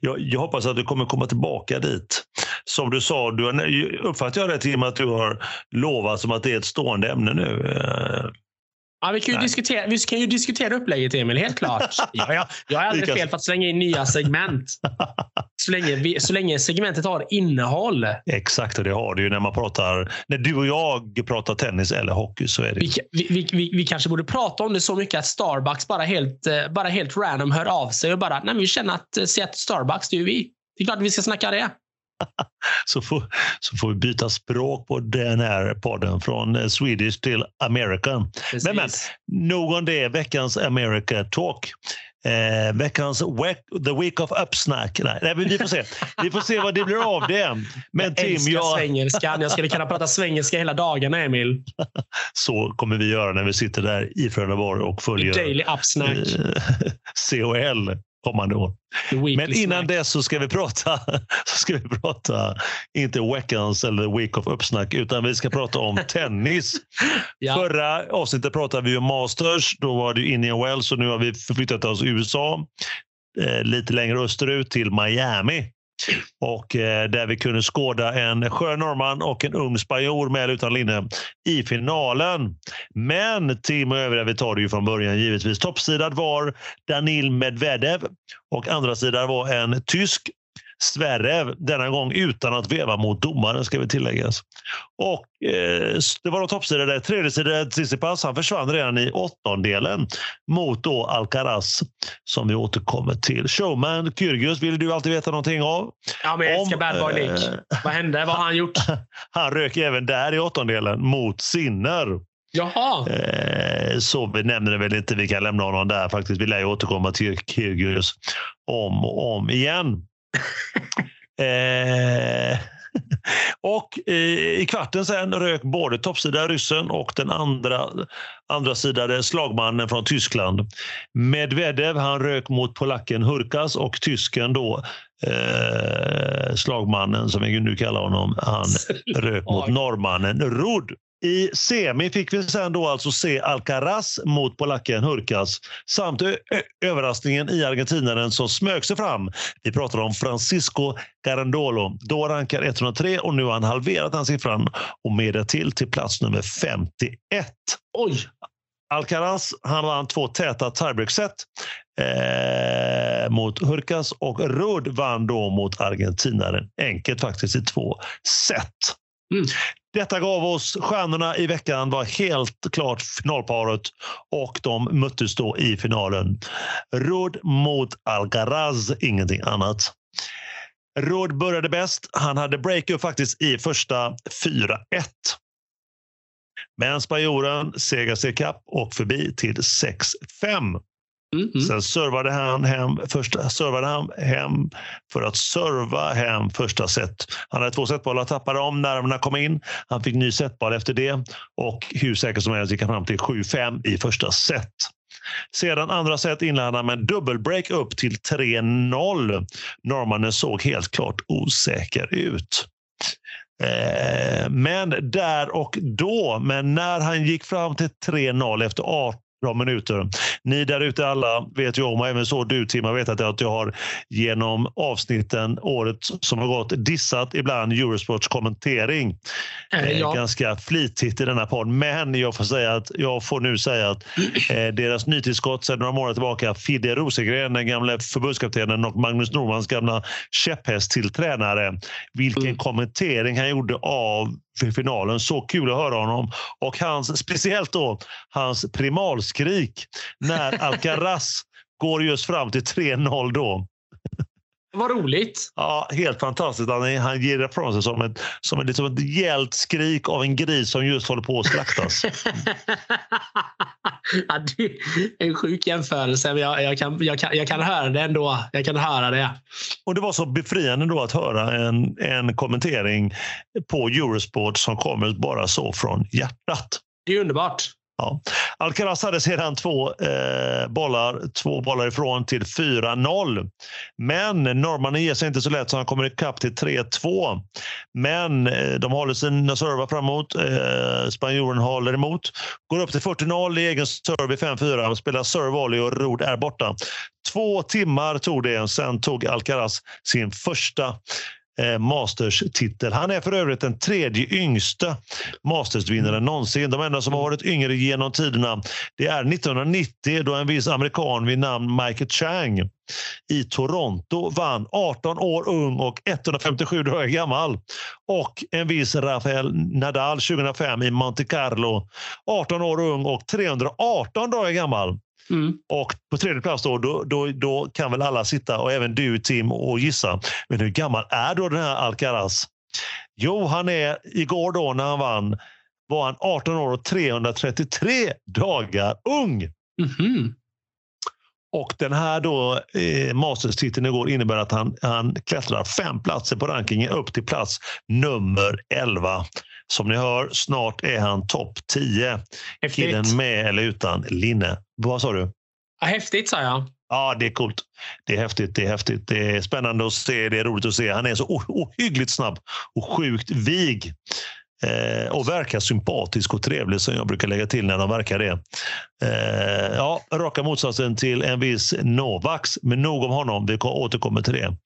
jag, jag, hoppas att du kommer komma tillbaka dit. Som du sa, du, uppfattar jag det till att du har lovat som att det är ett stående ämne nu? Ja, vi, kan ju diskutera, vi kan ju diskutera upplägget, Emil. Helt klart. [LAUGHS] Ja, ja, jag har aldrig fel på att slänga in nya segment. [LAUGHS] Så länge, vi, så länge segmentet har innehåll. Exakt, och det har det ju när man pratar. När du och jag pratar tennis eller hockey så är det. Vi, vi, vi, vi kanske borde prata om det så mycket att Starbucks bara helt, eh, bara helt random hör av sig och bara, nej, vi känner att eh, Seattle Starbucks, det är ju vi. Det är klart att vi ska snacka det. Så, får, så får vi byta språk på den här podden från eh, Swedish till American. Precis. Men, men nog om det. Veckans America Talk. Eh, veckans week, The Week of Upsnack. Nej, nej, vi får se. Vi får se vad det blir av det. [LAUGHS] Men jag Tim, älskar jag... svengelskan. Jag skulle kunna prata svengelska hela dagarna, Emil. [LAUGHS] Så kommer vi göra när vi sitter där i Frölundaborg och följer Daily Upsnack. Eh, [LAUGHS] COL kommande år. Men innan dess så ska vi prata, [LAUGHS] så ska vi prata inte veckans eller week of uppsnack utan vi ska prata om [LAUGHS] tennis. ja. Förra avsnittet pratade vi om Masters. Då var det Indian Wells och nu har vi förflyttat oss USA. Eh, lite längre österut till Miami. Och eh, där vi kunde skåda en skön norrman och en ung spanjor med eller utan linne i finalen. Men Tim och övriga, vi tar det ju från början givetvis. Toppsidad var Danil Medvedev och andra sidan var en tysk Sverrev, denna gång utan att veva mot domaren ska vi tilläggas. Och eh, Det var då toppsida där. Tredje sida Tsitsipas, han försvann redan i åttondelen mot då Alcaraz som vi återkommer till. Showman Kyrgios vill du alltid veta någonting av. Ja, men jag älskar Bad Boy Nick. Eh, Vad hände? Vad har han gjort? [LAUGHS] han rök även där i åttondelen mot Sinner. Jaha. Eh, så vi nämner det väl inte. Vi kan lämna honom där faktiskt. Vi lär ju återkomma till Kyrgios om och om igen. [LAUGHS] eh, [LAUGHS] och i kvarten sen rök både toppsida ryssen och den andra, andra sidade slagmannen från Tyskland. Medvedev han rök mot polacken Hurkas och tysken då eh, slagmannen som vi nu kallar honom, han [LAUGHS] rök mot norrmannen Rud. I semi fick vi sen då alltså se Alcaraz mot polacken Hurkas samt överraskningen i argentinaren som smög sig fram. Vi pratar om Francisco Garandolo. Då rankar 103 och nu har han halverat den siffran och med till till plats nummer 51. Oj! Alcaraz han vann två täta tiebreak-set eh, mot Hurkas och Rud vann då mot argentinaren. Enkelt faktiskt i två set. Mm. Detta gav oss stjärnorna i veckan var helt klart finalparet och de möttes då i finalen. Rod mot Alcaraz, ingenting annat. Rod började bäst. Han hade breakup faktiskt i första 4-1. Men spanjoren segrar sig kapp och förbi till 6-5. Mm, mm, Sen servade han, hem första, servade han hem för att serva hem första set. Han hade två setbollar, tappade om, nerverna kom in. Han fick ny setboll efter det och hur säkert som helst gick han fram till 7-5 i första set. Sedan andra set inledde han med en dubbelbreak upp till 3-0. Norrmannen såg helt klart osäker ut. Eh, men där och då, men när han gick fram till 3-0 efter 18 bra minuter. Ni där ute alla vet ju om, och även så du Tim har vetat att jag har genom avsnitten året som har gått dissat ibland Eurosports kommentering. Eh, ja. Ganska flitigt i denna podd. Men jag får, säga att, jag får nu säga att eh, deras nytillskott sedan några månader tillbaka, Fidde Rosengren, den gamla förbundskaptenen och Magnus Normans gamla käpphäst till tränare. Vilken Mm. kommentering han gjorde av finalen. Så kul att höra honom. Och hans, speciellt då hans primalskrik när [LAUGHS] Alcaraz går just fram till 3-0 då. Vad roligt. Ja, helt fantastiskt. Han, han ger ifrån sig som ett, som ett, liksom ett gällt skrik av en gris som just håller på att slaktas. [LAUGHS] ja, det är en sjuk jämförelse, men jag, jag, kan, jag, kan, jag kan höra det ändå. Jag kan höra det. Och Det var så befriande då att höra en, en kommentering på Eurosport som kommer bara så från hjärtat. Det är underbart. Ja. Alcaraz hade sedan två, eh, bollar, två bollar ifrån till 4-0. Men norrmannen ger sig inte så lätt så han kommer ikapp till 3-2. Men eh, de håller sina servar framåt. Eh, spanjoren håller emot. Går upp till 40-0 i egen serve i 5-4. Spelar serve volley och Rod är borta. Två timmar tog det. Sen tog Alcaraz sin första eh, Masters-titel. Han är för övrigt den tredje yngsta Masters-vinnaren någonsin. De enda som har varit yngre genom tiderna det är 1990 då en viss amerikan vid namn Michael Chang i Toronto vann 18 år ung och 157 dagar gammal. Och en viss Rafael Nadal 2005 i Monte Carlo 18 år ung och 318 dagar gammal. Mm. Och på tredje plats då, då, då, då kan väl alla sitta, och även du Tim, och gissa. Men hur gammal är då den här Alcaraz? Jo, han är igår då när han vann var han 18 år och 333 dagar ung. Mhm. Och den här då eh, Masters-titeln igår innebär att han, han klättrar fem platser på rankingen upp till plats nummer 11. Som ni hör, snart är han topp 10. Häftigt. Killen med eller utan linne. Vad sa du? Ja, häftigt, sa jag. Ja, det är coolt. Det är häftigt. Det är häftigt. Det är spännande att se. Det är roligt att se. Han är så ohyggligt snabb och sjukt vig. Eh, och verkar sympatisk och trevlig som jag brukar lägga till när de verkar det. Eh, ja, raka motsatsen till en viss Novax. Men nog om honom. Vi återkommer till det.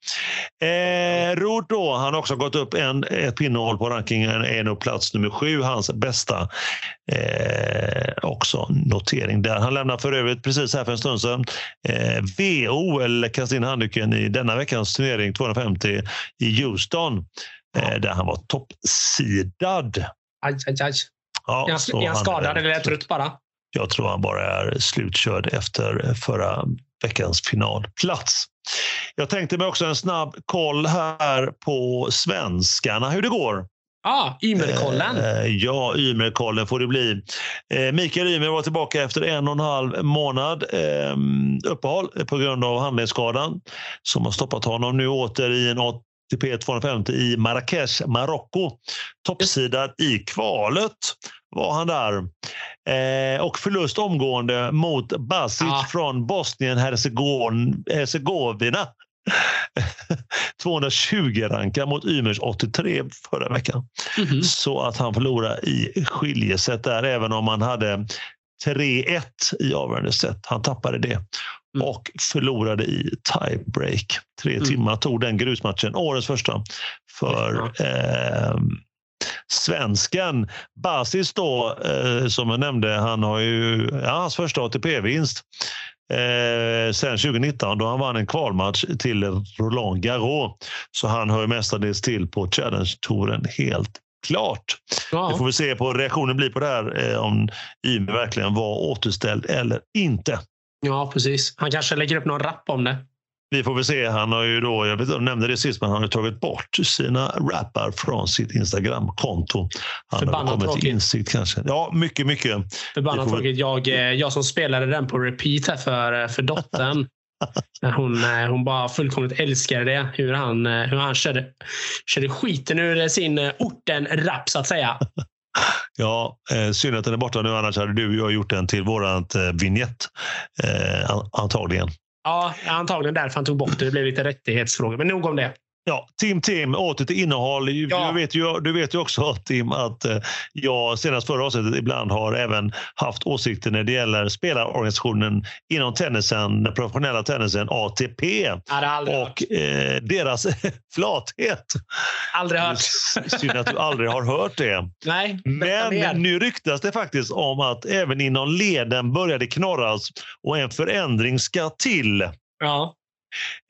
Eh, Rod då, han har också gått upp en, ett pinnhål på rankingen. Är nu plats nummer sju. Hans bästa eh, också notering där. Han lämnar för övrigt precis här för en stund sedan eh, VO, eller kastade in handduken i denna veckans turnering 250 i Houston. Eh, där han var toppsidad. Aj, aj, aj. Ja, Är är han skadad eller är trött bara? Jag tror han bara är slutkörd efter förra veckans finalplats. Jag tänkte mig också en snabb koll här på svenskarna, hur det går. Ja, Ymerkollen. Eh, ja, Ymerkollen får det bli. Eh, Mikael Ymer var tillbaka efter en och en halv månad eh, uppehåll på grund av handledsskadan som har stoppat honom nu åter i en ATP 250 i Marrakesh, Marocko. Toppsidad i kvalet var han där. Eh, och förlust omgående mot Basic Ja. från Bosnien-Hercegovina. 220 [LAUGHS] rankar mot Ymers 83 förra veckan. Mhm. Så att han förlorade i skiljeset där, även om han hade 3-1 i avgörande set. Han tappade det Mm. och förlorade i tiebreak. Tre Mm. timmar tog den grusmatchen, årets första, för eh, svensken. Basis då, eh, som jag nämnde, han har ju ja, hans första ATP-vinst. Eh, sen 2019 då han vann en kvalmatch till Roland Garros. Så han hör mestadels till på Challenge-touren helt klart. Vi får Ja. väl se på reaktionen blir på det här eh, om Ymer verkligen var återställd eller inte. ja, precis. Han kanske lägger upp någon rapp om det. Vi får väl se. Han har ju då, jag vet jag nämnde det sist, men han har tagit bort sina rappar från sitt Instagram-konto. Han har Förbannat kommit till tråkigt. insikt kanske. Ja, mycket, mycket. Förbannat får tråkigt. Jag, eh, jag som spelade den på repeat här för, eh, för dottern. Hon, eh, hon bara fullkomligt älskade det. Hur han, eh, hur han körde, körde skiten ur sin eh, orten-rap, så att säga. Ja, eh, synd att den är borta nu, annars hade du och jag gjort den till vårat eh, vignett. Eh, an- antagligen. Ja, antagligen därför han tog bort det. Det blev lite rättighetsfrågor. Men nog om det. Ja, Tim Tim, åter till innehåll. Ja. Du, vet ju, du vet ju också [LAUGHS] Tim att eh, jag senast förra avsnittet ibland har även haft åsikter när det gäller spelarorganisationen inom tennisen, den professionella tennisen ATP. Och eh, deras [LAUGHS] flathet. Aldrig hört. Synd att du aldrig har hört det. Nej, Men nu ryktas det faktiskt om att även inom leden började knorras och en förändring ska till. Ja.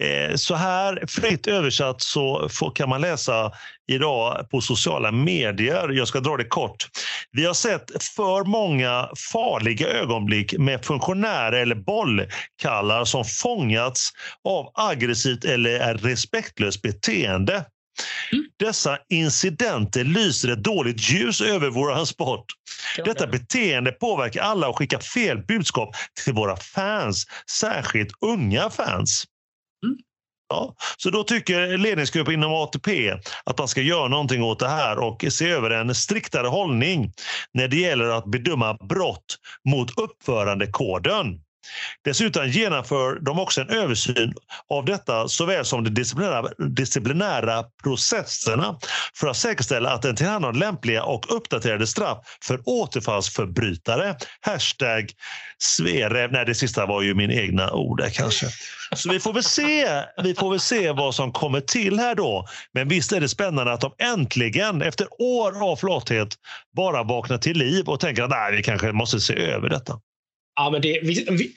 Eh, så här fritt översatt så kan man läsa idag på sociala medier. Jag ska dra det kort. Vi har sett för många farliga ögonblick med funktionärer eller bollkallar som fångats av aggressivt eller respektlöst beteende. Mm. Dessa incidenter lyser ett dåligt ljus över vår sport. Detta beteende påverkar alla och skickar fel budskap till våra fans, särskilt unga fans. Ja, så då tycker ledningsgruppen inom ATP att man ska göra någonting åt det här och se över en striktare hållning när det gäller att bedöma brott mot uppförandekoden. Dessutom genomför de också en översyn av detta såväl som de disciplinära, disciplinära processerna för att säkerställa att den tillhandahåller lämpliga och uppdaterade straff för återfallsförbrytare. Hashtag Sverev. Nej, det sista var ju min egna ord där kanske. Så vi får väl se. Vi får väl se vad som kommer till här då. Men visst är det spännande att de äntligen efter år av flathet bara vaknar till liv och tänker att nej, vi kanske måste se över detta. Ja, men det,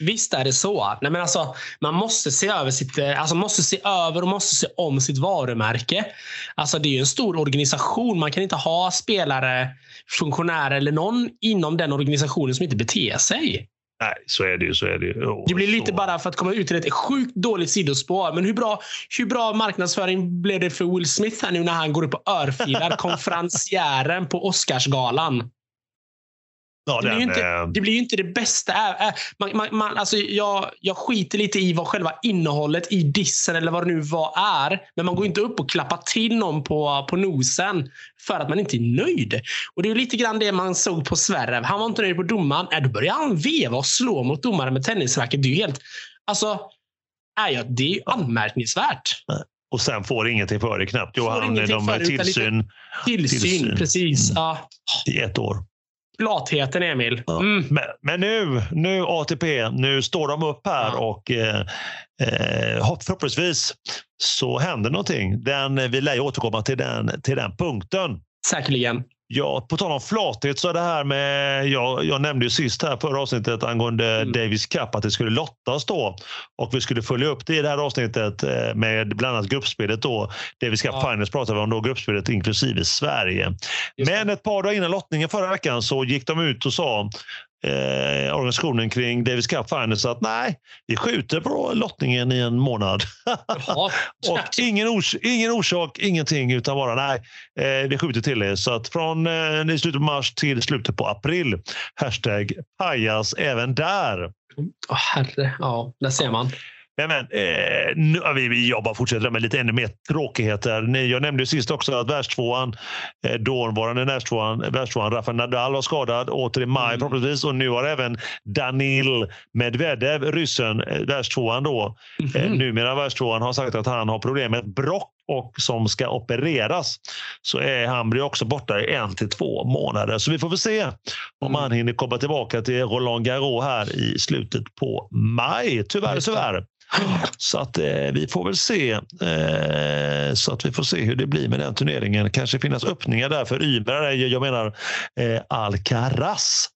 visst är det så. Nej, men alltså, man måste se över sitt, eh, alltså måste se över och måste se om sitt varumärke. Alltså, det är en stor organisation. Man kan inte ha spelare, funktionärer eller någon inom den organisationen som inte beter sig. Nej, så är det ju. Så är det, ju. Oh, det blir lite så. bara för att komma ut till ett sjukt dåligt sidospår. Men hur bra, hur bra marknadsföring blev det för Will Smith här nu när han går upp och örfilar [LAUGHS] konferencieren på Oscarsgalan? Ja, det, blir den, inte, eh, det blir ju inte det bästa. Man, man, man, alltså jag, jag skiter lite i vad själva innehållet i dissen eller vad det nu var är. Men man går inte upp och klappar till någon på, på nosen för att man inte är nöjd. Och Det är lite grann det man såg på Sverre. Han var inte nöjd på domaren. Äh, då började han veva och slå mot domaren med tennisracket. Det är ju helt... Alltså, äh, det är ju anmärkningsvärt. Och sen får ingenting för det knappt. Jo, han, de för, tillsyn, tillsyn. Tillsyn, precis. Mm. Ja. I ett år. Flatheten, Emil. Mm. Men, men, nu, nu ATP, nu står de upp här ja. och eh, eh, förhoppningsvis så händer någonting. Den, vi lär ju återkomma till den, till den punkten. Säkerligen. Ja, på tal om flathet så är det här med, jag, jag nämnde ju sist här förra avsnittet angående mm. Davis Cup att det skulle lottas då och vi skulle följa upp det i det här avsnittet eh, med bland annat gruppspelet då. Davis Cup ja. Finals pratade vi om då, gruppspelet inklusive Sverige. Just Men ett par dagar innan lottningen förra veckan så gick de ut och sa eh, organisationen kring Davis Cup Finals att nej, vi skjuter på lottningen i en månad. [LAUGHS] och ingen, ors ingen orsak, ingenting, utan bara nej, eh, vi skjuter till det. Så att från eh, slutet på mars till slutet på april. Hashtag pajas även där. Oh, herre, ja, där ser man. Men, men eh, nu, vi, vi jobbar fortsätter med lite ännu mer tråkigheter. Jag nämnde sist också att världstvåan, eh, dåvarande världstvåan, världstvåan Rafael Nadal var skadad åter i maj mm. förhoppningsvis och nu har även Danil Medvedev, ryssen, eh, världstvåan då, mm -hmm. eh, numera världstvåan, har sagt att han har problem med ett brock och som ska opereras. Så är han blir också borta i en till två månader. Så vi får väl se om mm. han hinner komma tillbaka till Roland Garros här i slutet på maj. Tyvärr, tyvärr. [LAUGHS] Så att eh, vi får väl se. Eh, så att vi får se hur det blir med den turneringen. Kanske finnas öppningar där för Ymer. Jag menar eh, Alcaraz.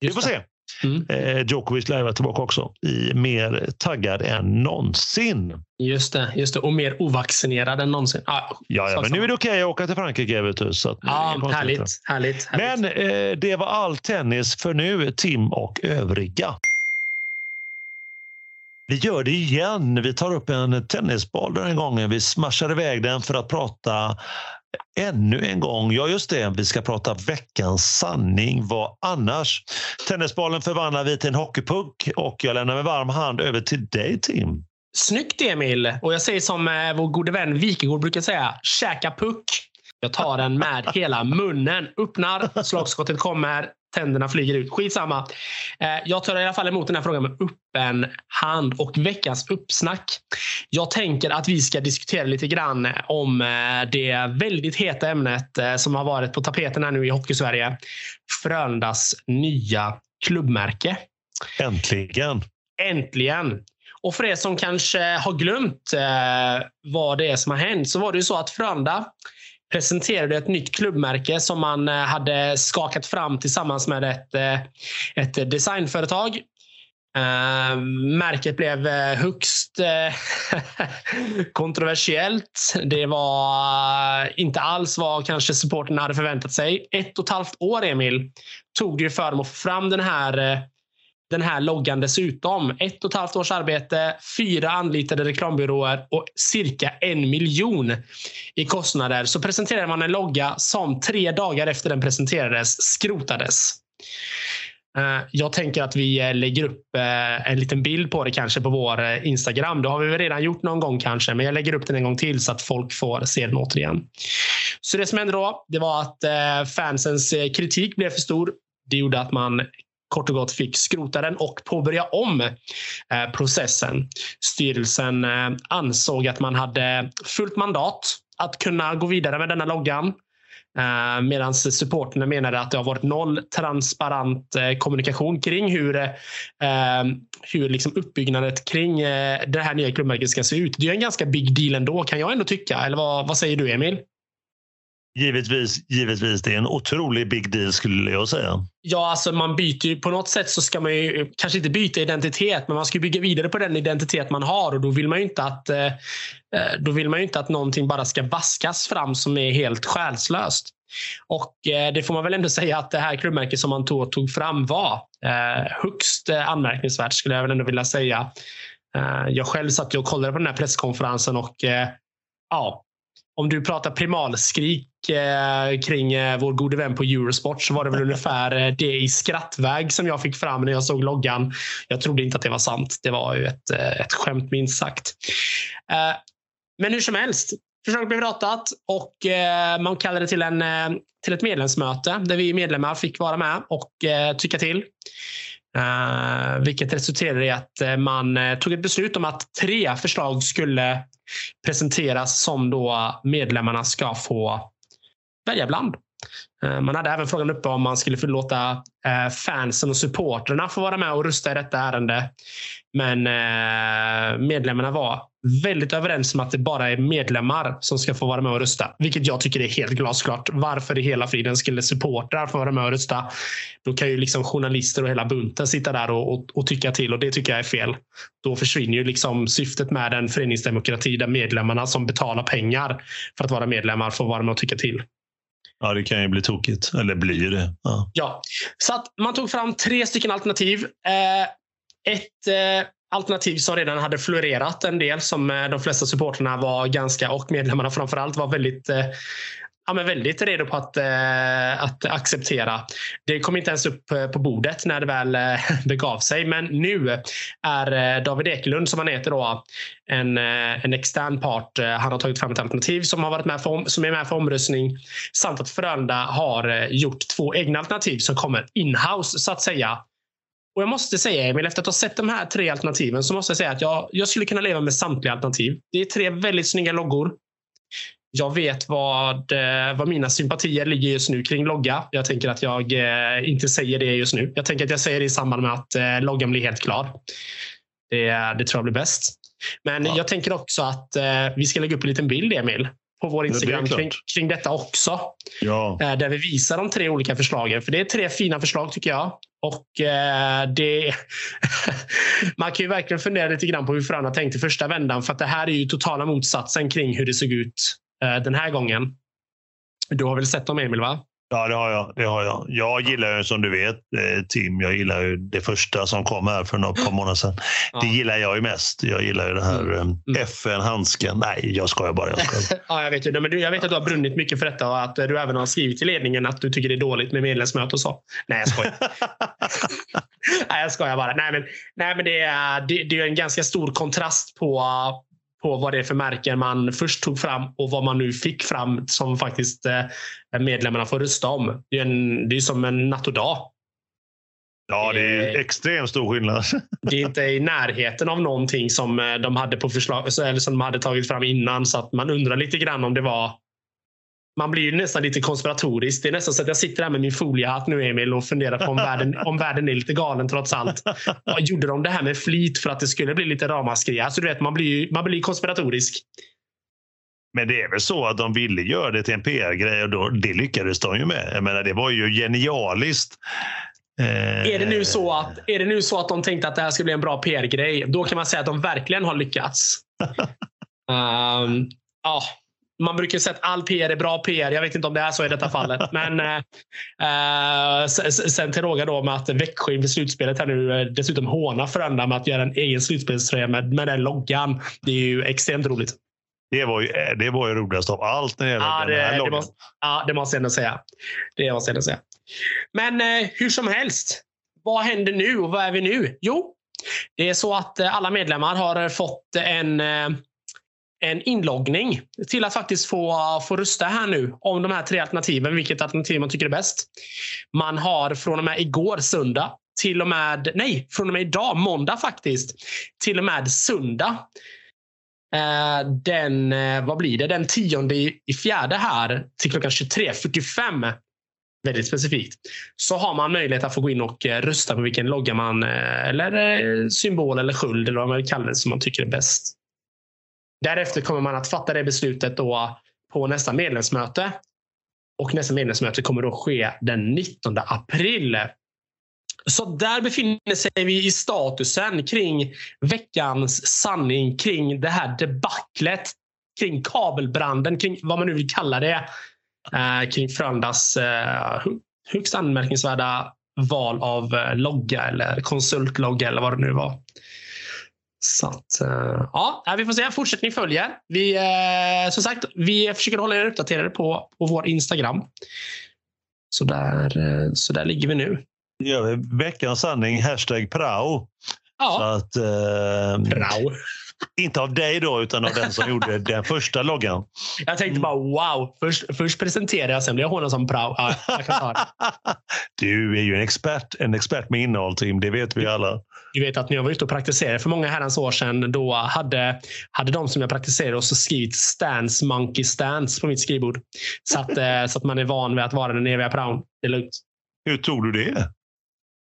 Vi får se. Mm. Eh, Djokovic lär vara tillbaka också, i mer taggad än någonsin. Just det, just det. och mer ovaccinerad än någonsin. Ah, ja, ja men nu är det okej okay att åka till Frankrike. Vet du, så ja, härligt, härligt, härligt, Men eh, det var all tennis för nu, Tim och övriga. Vi gör det igen. Vi tar upp en tennisboll den här gången. Vi smashar iväg den för att prata ännu en gång. Ja, just det. Vi ska prata veckans sanning. Vad annars? Tennisbollen förvandlar vi till en hockeypuck och jag lämnar med varm hand över till dig, Tim. Snyggt, Emil. Och jag säger som eh, vår gode vän Wikegård brukar säga. Käka puck. Jag tar den med hela munnen. Öppnar, slagskottet kommer tänderna flyger ut. Skitsamma. Eh, jag tar i alla fall emot den här frågan med öppen hand och veckans uppsnack. Jag tänker att vi ska diskutera lite grann om eh, det väldigt heta ämnet eh, som har varit på tapeten här nu i Hockeysverige. Frölundas nya klubbmärke. Äntligen! Äntligen! Och för er som kanske har glömt vad det är som har hänt så var det ju så att Frölunda presenterade ett nytt klubbmärke som man eh, hade skakat fram tillsammans med ett, eh, ett designföretag. Uh, märket blev högst [LAUGHS] kontroversiellt. Det var inte alls vad kanske supporterna hade förväntat sig. Ett och ett halvt år, Emil, tog det för dem att få fram den här den här loggan dessutom. Ett och ett halvt års arbete, fyra anlitade reklambyråer och cirka en miljon i kostnader. Så presenterade man en logga som tre dagar efter den presenterades skrotades. Eh, jag tänker att vi eh, lägger upp eh, en liten bild på det kanske på vår Instagram. Det har vi väl redan gjort någon gång kanske, men jag lägger upp den en gång till så att folk får se den återigen. Så det som hände då, det var att fansens kritik blev för stor. Det gjorde att man kort och gott fick skrota den och påbörja om eh, processen. Styrelsen eh, ansåg att man hade fullt mandat att kunna gå vidare med denna loggan. Eh, Medan supporterna menade att det har varit noll transparent eh, kommunikation kring hur, eh, hur liksom uppbyggnadet kring eh, det här nya klubbmärket ska se ut. Det är en ganska big deal ändå kan jag ändå tycka. Eller vad, vad säger du Emil? Givetvis, givetvis. Det är en otrolig big deal skulle jag säga. Ja, alltså man byter ju, på något sätt så ska man ju kanske inte byta identitet, men man ska bygga vidare på den identitet man har och då vill man ju inte att eh, eh, då vill man ju inte att någonting bara ska vaskas fram som är helt själslöst. Och eh, det får man väl ändå säga att det här klubbmärket som man tog, tog fram var högst anmärkningsvärt skulle jag väl ändå vilja säga. Jag själv satt och kollade på den här presskonferensen och ja, om du pratar primalskrik eh, kring eh, vår gode vän på Eurosport så var det väl ungefär eh, det i skrattväg som jag fick fram när jag såg loggan. Jag trodde inte att det var sant. Det var ju ett, eh, ett skämt minst sagt. Eh, men hur som helst. Försöket blev ratat och eh, man kallade till, en, eh, till ett medlemsmöte där vi medlemmar fick vara med och eh, tycka till. Uh, vilket resulterade i att uh, man uh, tog ett beslut om att tre förslag skulle presenteras som då medlemmarna ska få välja bland. Man hade även frågan uppe om man skulle få låta fansen och supporterna få vara med och rösta i detta ärende. Men medlemmarna var väldigt överens om att det bara är medlemmar som ska få vara med och rösta. Vilket jag tycker är helt glasklart. Varför i hela friden skulle supportrar få vara med och rösta? Då kan ju liksom journalister och hela bunten sitta där och, och, och, tycka till och det tycker jag är fel. Då försvinner ju liksom syftet med en föreningsdemokrati där medlemmarna som betalar pengar för att vara medlemmar får vara med och tycka till. Ja, det kan ju bli tokigt. Eller blir det. Ja. ja. Så att man tog fram tre stycken alternativ. Eh, ett eh, alternativ som redan hade florerat en del som eh, de flesta supporterna var ganska och medlemmarna framförallt var väldigt eh, ja, men väldigt redo på att, eh, att acceptera. Det kom inte ens upp eh, på bordet när det väl [LAUGHS] begav sig. Men nu är David Ekelund, som han heter, då, en, en extern part. Han har tagit fram ett alternativ som, har varit med för, som är med för omröstning. Samt att Frölunda har gjort två egna alternativ som kommer inhouse så att säga. Och jag måste säga Emil, efter att ha sett de här tre alternativen så måste jag säga att jag, jag skulle kunna leva med samtliga alternativ. Det är tre väldigt snygga loggor. Jag vet vad, eh, vad mina sympatier ligger just nu kring logga. Jag tänker att jag eh, inte säger det just nu. Jag tänker att jag säger det i samband med att eh, loggan blir helt klar. Det, det tror jag blir bäst. Men ja. jag tänker också att vi ska lägga upp en liten bild, Emil, på vår Instagram det kring, kring detta också. Ja. Där vi visar de tre olika förslagen. För det är tre fina förslag tycker jag. Och eh, det, [LAUGHS] Man kan ju verkligen fundera lite grann på hur Frölunda tänkte första vändan. För att det här är ju totala motsatsen kring hur det såg ut eh, den här gången. Du har väl sett dem Emil? va? Ja, det har jag. Det har jag. jag gillar ju som du vet eh, Tim, jag gillar ju det första som kom här för några par månader sedan. Ja. Det gillar jag ju mest. Jag gillar ju det här mm. mm. FN-handsken. Nej, jag skojar bara. Jag, skojar. [LAUGHS] ja, jag, vet ju, men du, jag vet att du har brunnit mycket för detta och att du även har skrivit till ledningen att du tycker det är dåligt med medlemsmöte och så. Nej, jag skojar. [LAUGHS] nej, jag skojar bara. Nej, men, nej, men det, är, det, det är en ganska stor kontrast på på vad det är för märken man först tog fram och vad man nu fick fram som faktiskt eh, medlemmarna får rösta om. Det är, en, det är som en natt och dag Ja, det är extremt stor skillnad. [LAUGHS] Det är inte i närheten av någonting som eh, de hade på förslag, eller som de hade tagit fram innan. Så att man undrar lite grann om det var man blir ju nästan lite konspiratorisk. Det är nästan så att jag sitter här med min foliehatt nu Emil och funderar på om världen, om världen är lite galen trots allt. Och gjorde de det här med flit för att det skulle bli lite ramaskri? Alltså, du vet, man blir, man blir konspiratorisk. Men det är väl så att de ville göra det till en PR-grej och då, det lyckades de ju med. Jag menar, det var ju genialiskt. Eh... Är, det nu så att, är det nu så att de tänkte att det här skulle bli en bra PR-grej, då kan man säga att de verkligen har lyckats. um, [LAUGHS] ja, man brukar säga att all PR är bra PR. Jag vet inte om det är så i detta fallet. [LAUGHS] Men eh, sen till råga då med att Växjö inför slutspelet här nu eh, dessutom hånar Frölunda med att göra en egen slutspelströja med, med den loggan. Det är ju extremt roligt. Det var ju, eh, det var ju roligast av allt när det gäller ja, den här det, loggan. Det måste, ja, det måste jag ändå säga. Det måste jag säga. Men eh, hur som helst. Vad händer nu och vad är vi nu? Jo, det är så att eh, alla medlemmar har fått en eh, en inloggning till att faktiskt få, få rösta här nu om de här tre alternativen. Vilket alternativ man tycker är bäst. Man har från och med igår söndag till och med, nej, från och med idag, måndag faktiskt, till och med söndag. Eh, den, eh, vad blir det, den tionde i fjärde här till klockan 23.45 väldigt specifikt, så har man möjlighet att få gå in och eh, rösta på vilken logga man, eller symbol eller sköld eller vad man vill kalla det som man tycker är bäst. Därefter kommer man att fatta det beslutet då på nästa medlemsmöte. Och nästa medlemsmöte kommer då ske den 19 april. Så där befinner sig vi i statusen kring veckans sanning kring det här debaclet kring kabelbranden, kring vad man nu vill kalla det. Eh, kring Frölundas eh, högst anmärkningsvärda val av logga eller konsultlogga eller vad det nu var. Så att, eh, ja, vi får se. Fortsättning följer. Vi, eh, som sagt, vi försöker hålla er uppdaterade på, på vår Instagram. Så där, eh, så där ligger vi nu. Det gör vi. Veckans sanning, hashtag prao. Ja. Så att, eh, prao. Inte av dig då, utan av den som gjorde den första loggan. Jag tänkte bara wow. Först, först presenterar jag, sen blir jag hånad som prao. Ja. Du är ju en expert, en expert med innehåll, Tim. Det vet vi alla. Du vet att när jag var ute och praktiserade för många herrans år sedan, då hade, hade de som jag praktiserade också skrivit stance monkey stance på mitt skrivbord. Så att, eh, så att man är van vid att vara den eviga praon. Det är lugnt. Hur tog du det?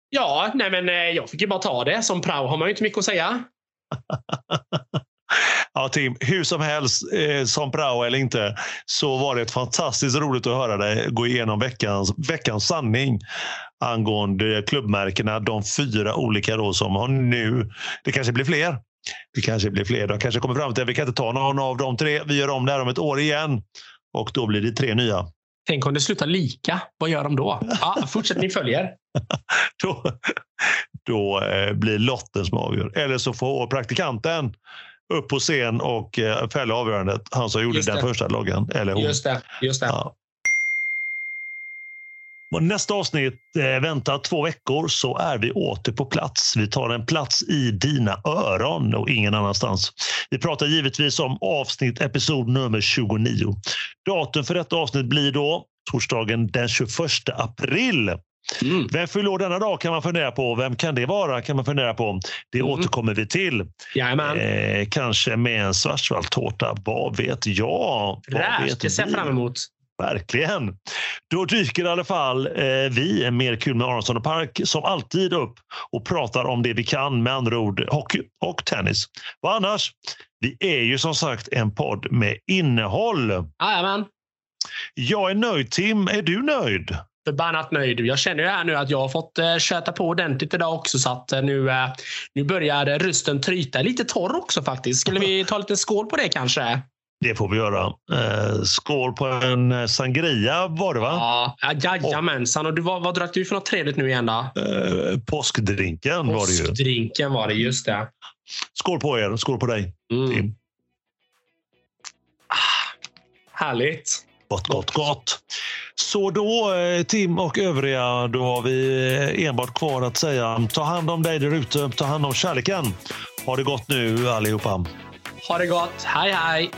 Ja, nej men eh, jag fick ju bara ta det. Som prao har man ju inte mycket att säga. [LAUGHS] Ja, Tim, hur som helst, eh, som prao eller inte, så var det fantastiskt roligt att höra dig gå igenom veckans, veckans sanning angående klubbmärkena. De fyra olika då som har nu. Det kanske blir fler. Det kanske blir fler. De kanske kommer fram till att vi kan inte ta någon av de tre. Vi gör om det här om ett år igen och då blir det tre nya. Tänk om det slutar lika. Vad gör de då? Ja, fortsättning följer. [LAUGHS] då då eh, blir lotten som avgör. Eller så får praktikanten upp på scen och eh, fälla avgörandet. Han som gjorde den första loggan. Eller hon. Just det. Just det. Ja. Nästa avsnitt eh, väntar två veckor så är vi åter på plats. Vi tar en plats i dina öron och ingen annanstans. Vi pratar givetvis om avsnitt episod nummer 29. Datum för detta avsnitt blir då torsdagen den 21 april. Mm. Vem fyller år denna dag kan man fundera på. Vem kan det vara? kan man fundera på. Det mm. återkommer vi till. Eh, kanske med en schwarzwaldtårta. Vad vet jag? Fräscht, det ser jag fram emot. Verkligen. Då dyker i alla fall eh, vi, Mer kul med Aronsson och Park, som alltid upp och pratar om det vi kan, med andra ord hockey och tennis. Vad annars? Vi är ju som sagt en podd med innehåll. Jajamän. Jag är nöjd, Tim. Är du nöjd? förbannat nöjd. Jag känner ju här nu att jag har fått eh, köta på ordentligt idag också så att eh, nu, eh, nu börjar rösten tryta. Lite torr också faktiskt. Skulle vi ta lite skål på det kanske? Det får vi göra. Eh, skål på en sangria var det va? Ja, jajamensan. Och du, vad, vad drack du för något trevligt nu igen då? Eh, påskdrinken, var det ju. Påskdrinken var det, just det. Skål på er. Skål på dig, mm. Tim. Ah, härligt. Gott, gott, gott. Så då, eh, Tim och övriga, då har vi eh, enbart kvar att säga ta hand om dig där ute. Ta hand om kärleken. Ha det gott nu allihopa. Ha det gott. Hej, hej.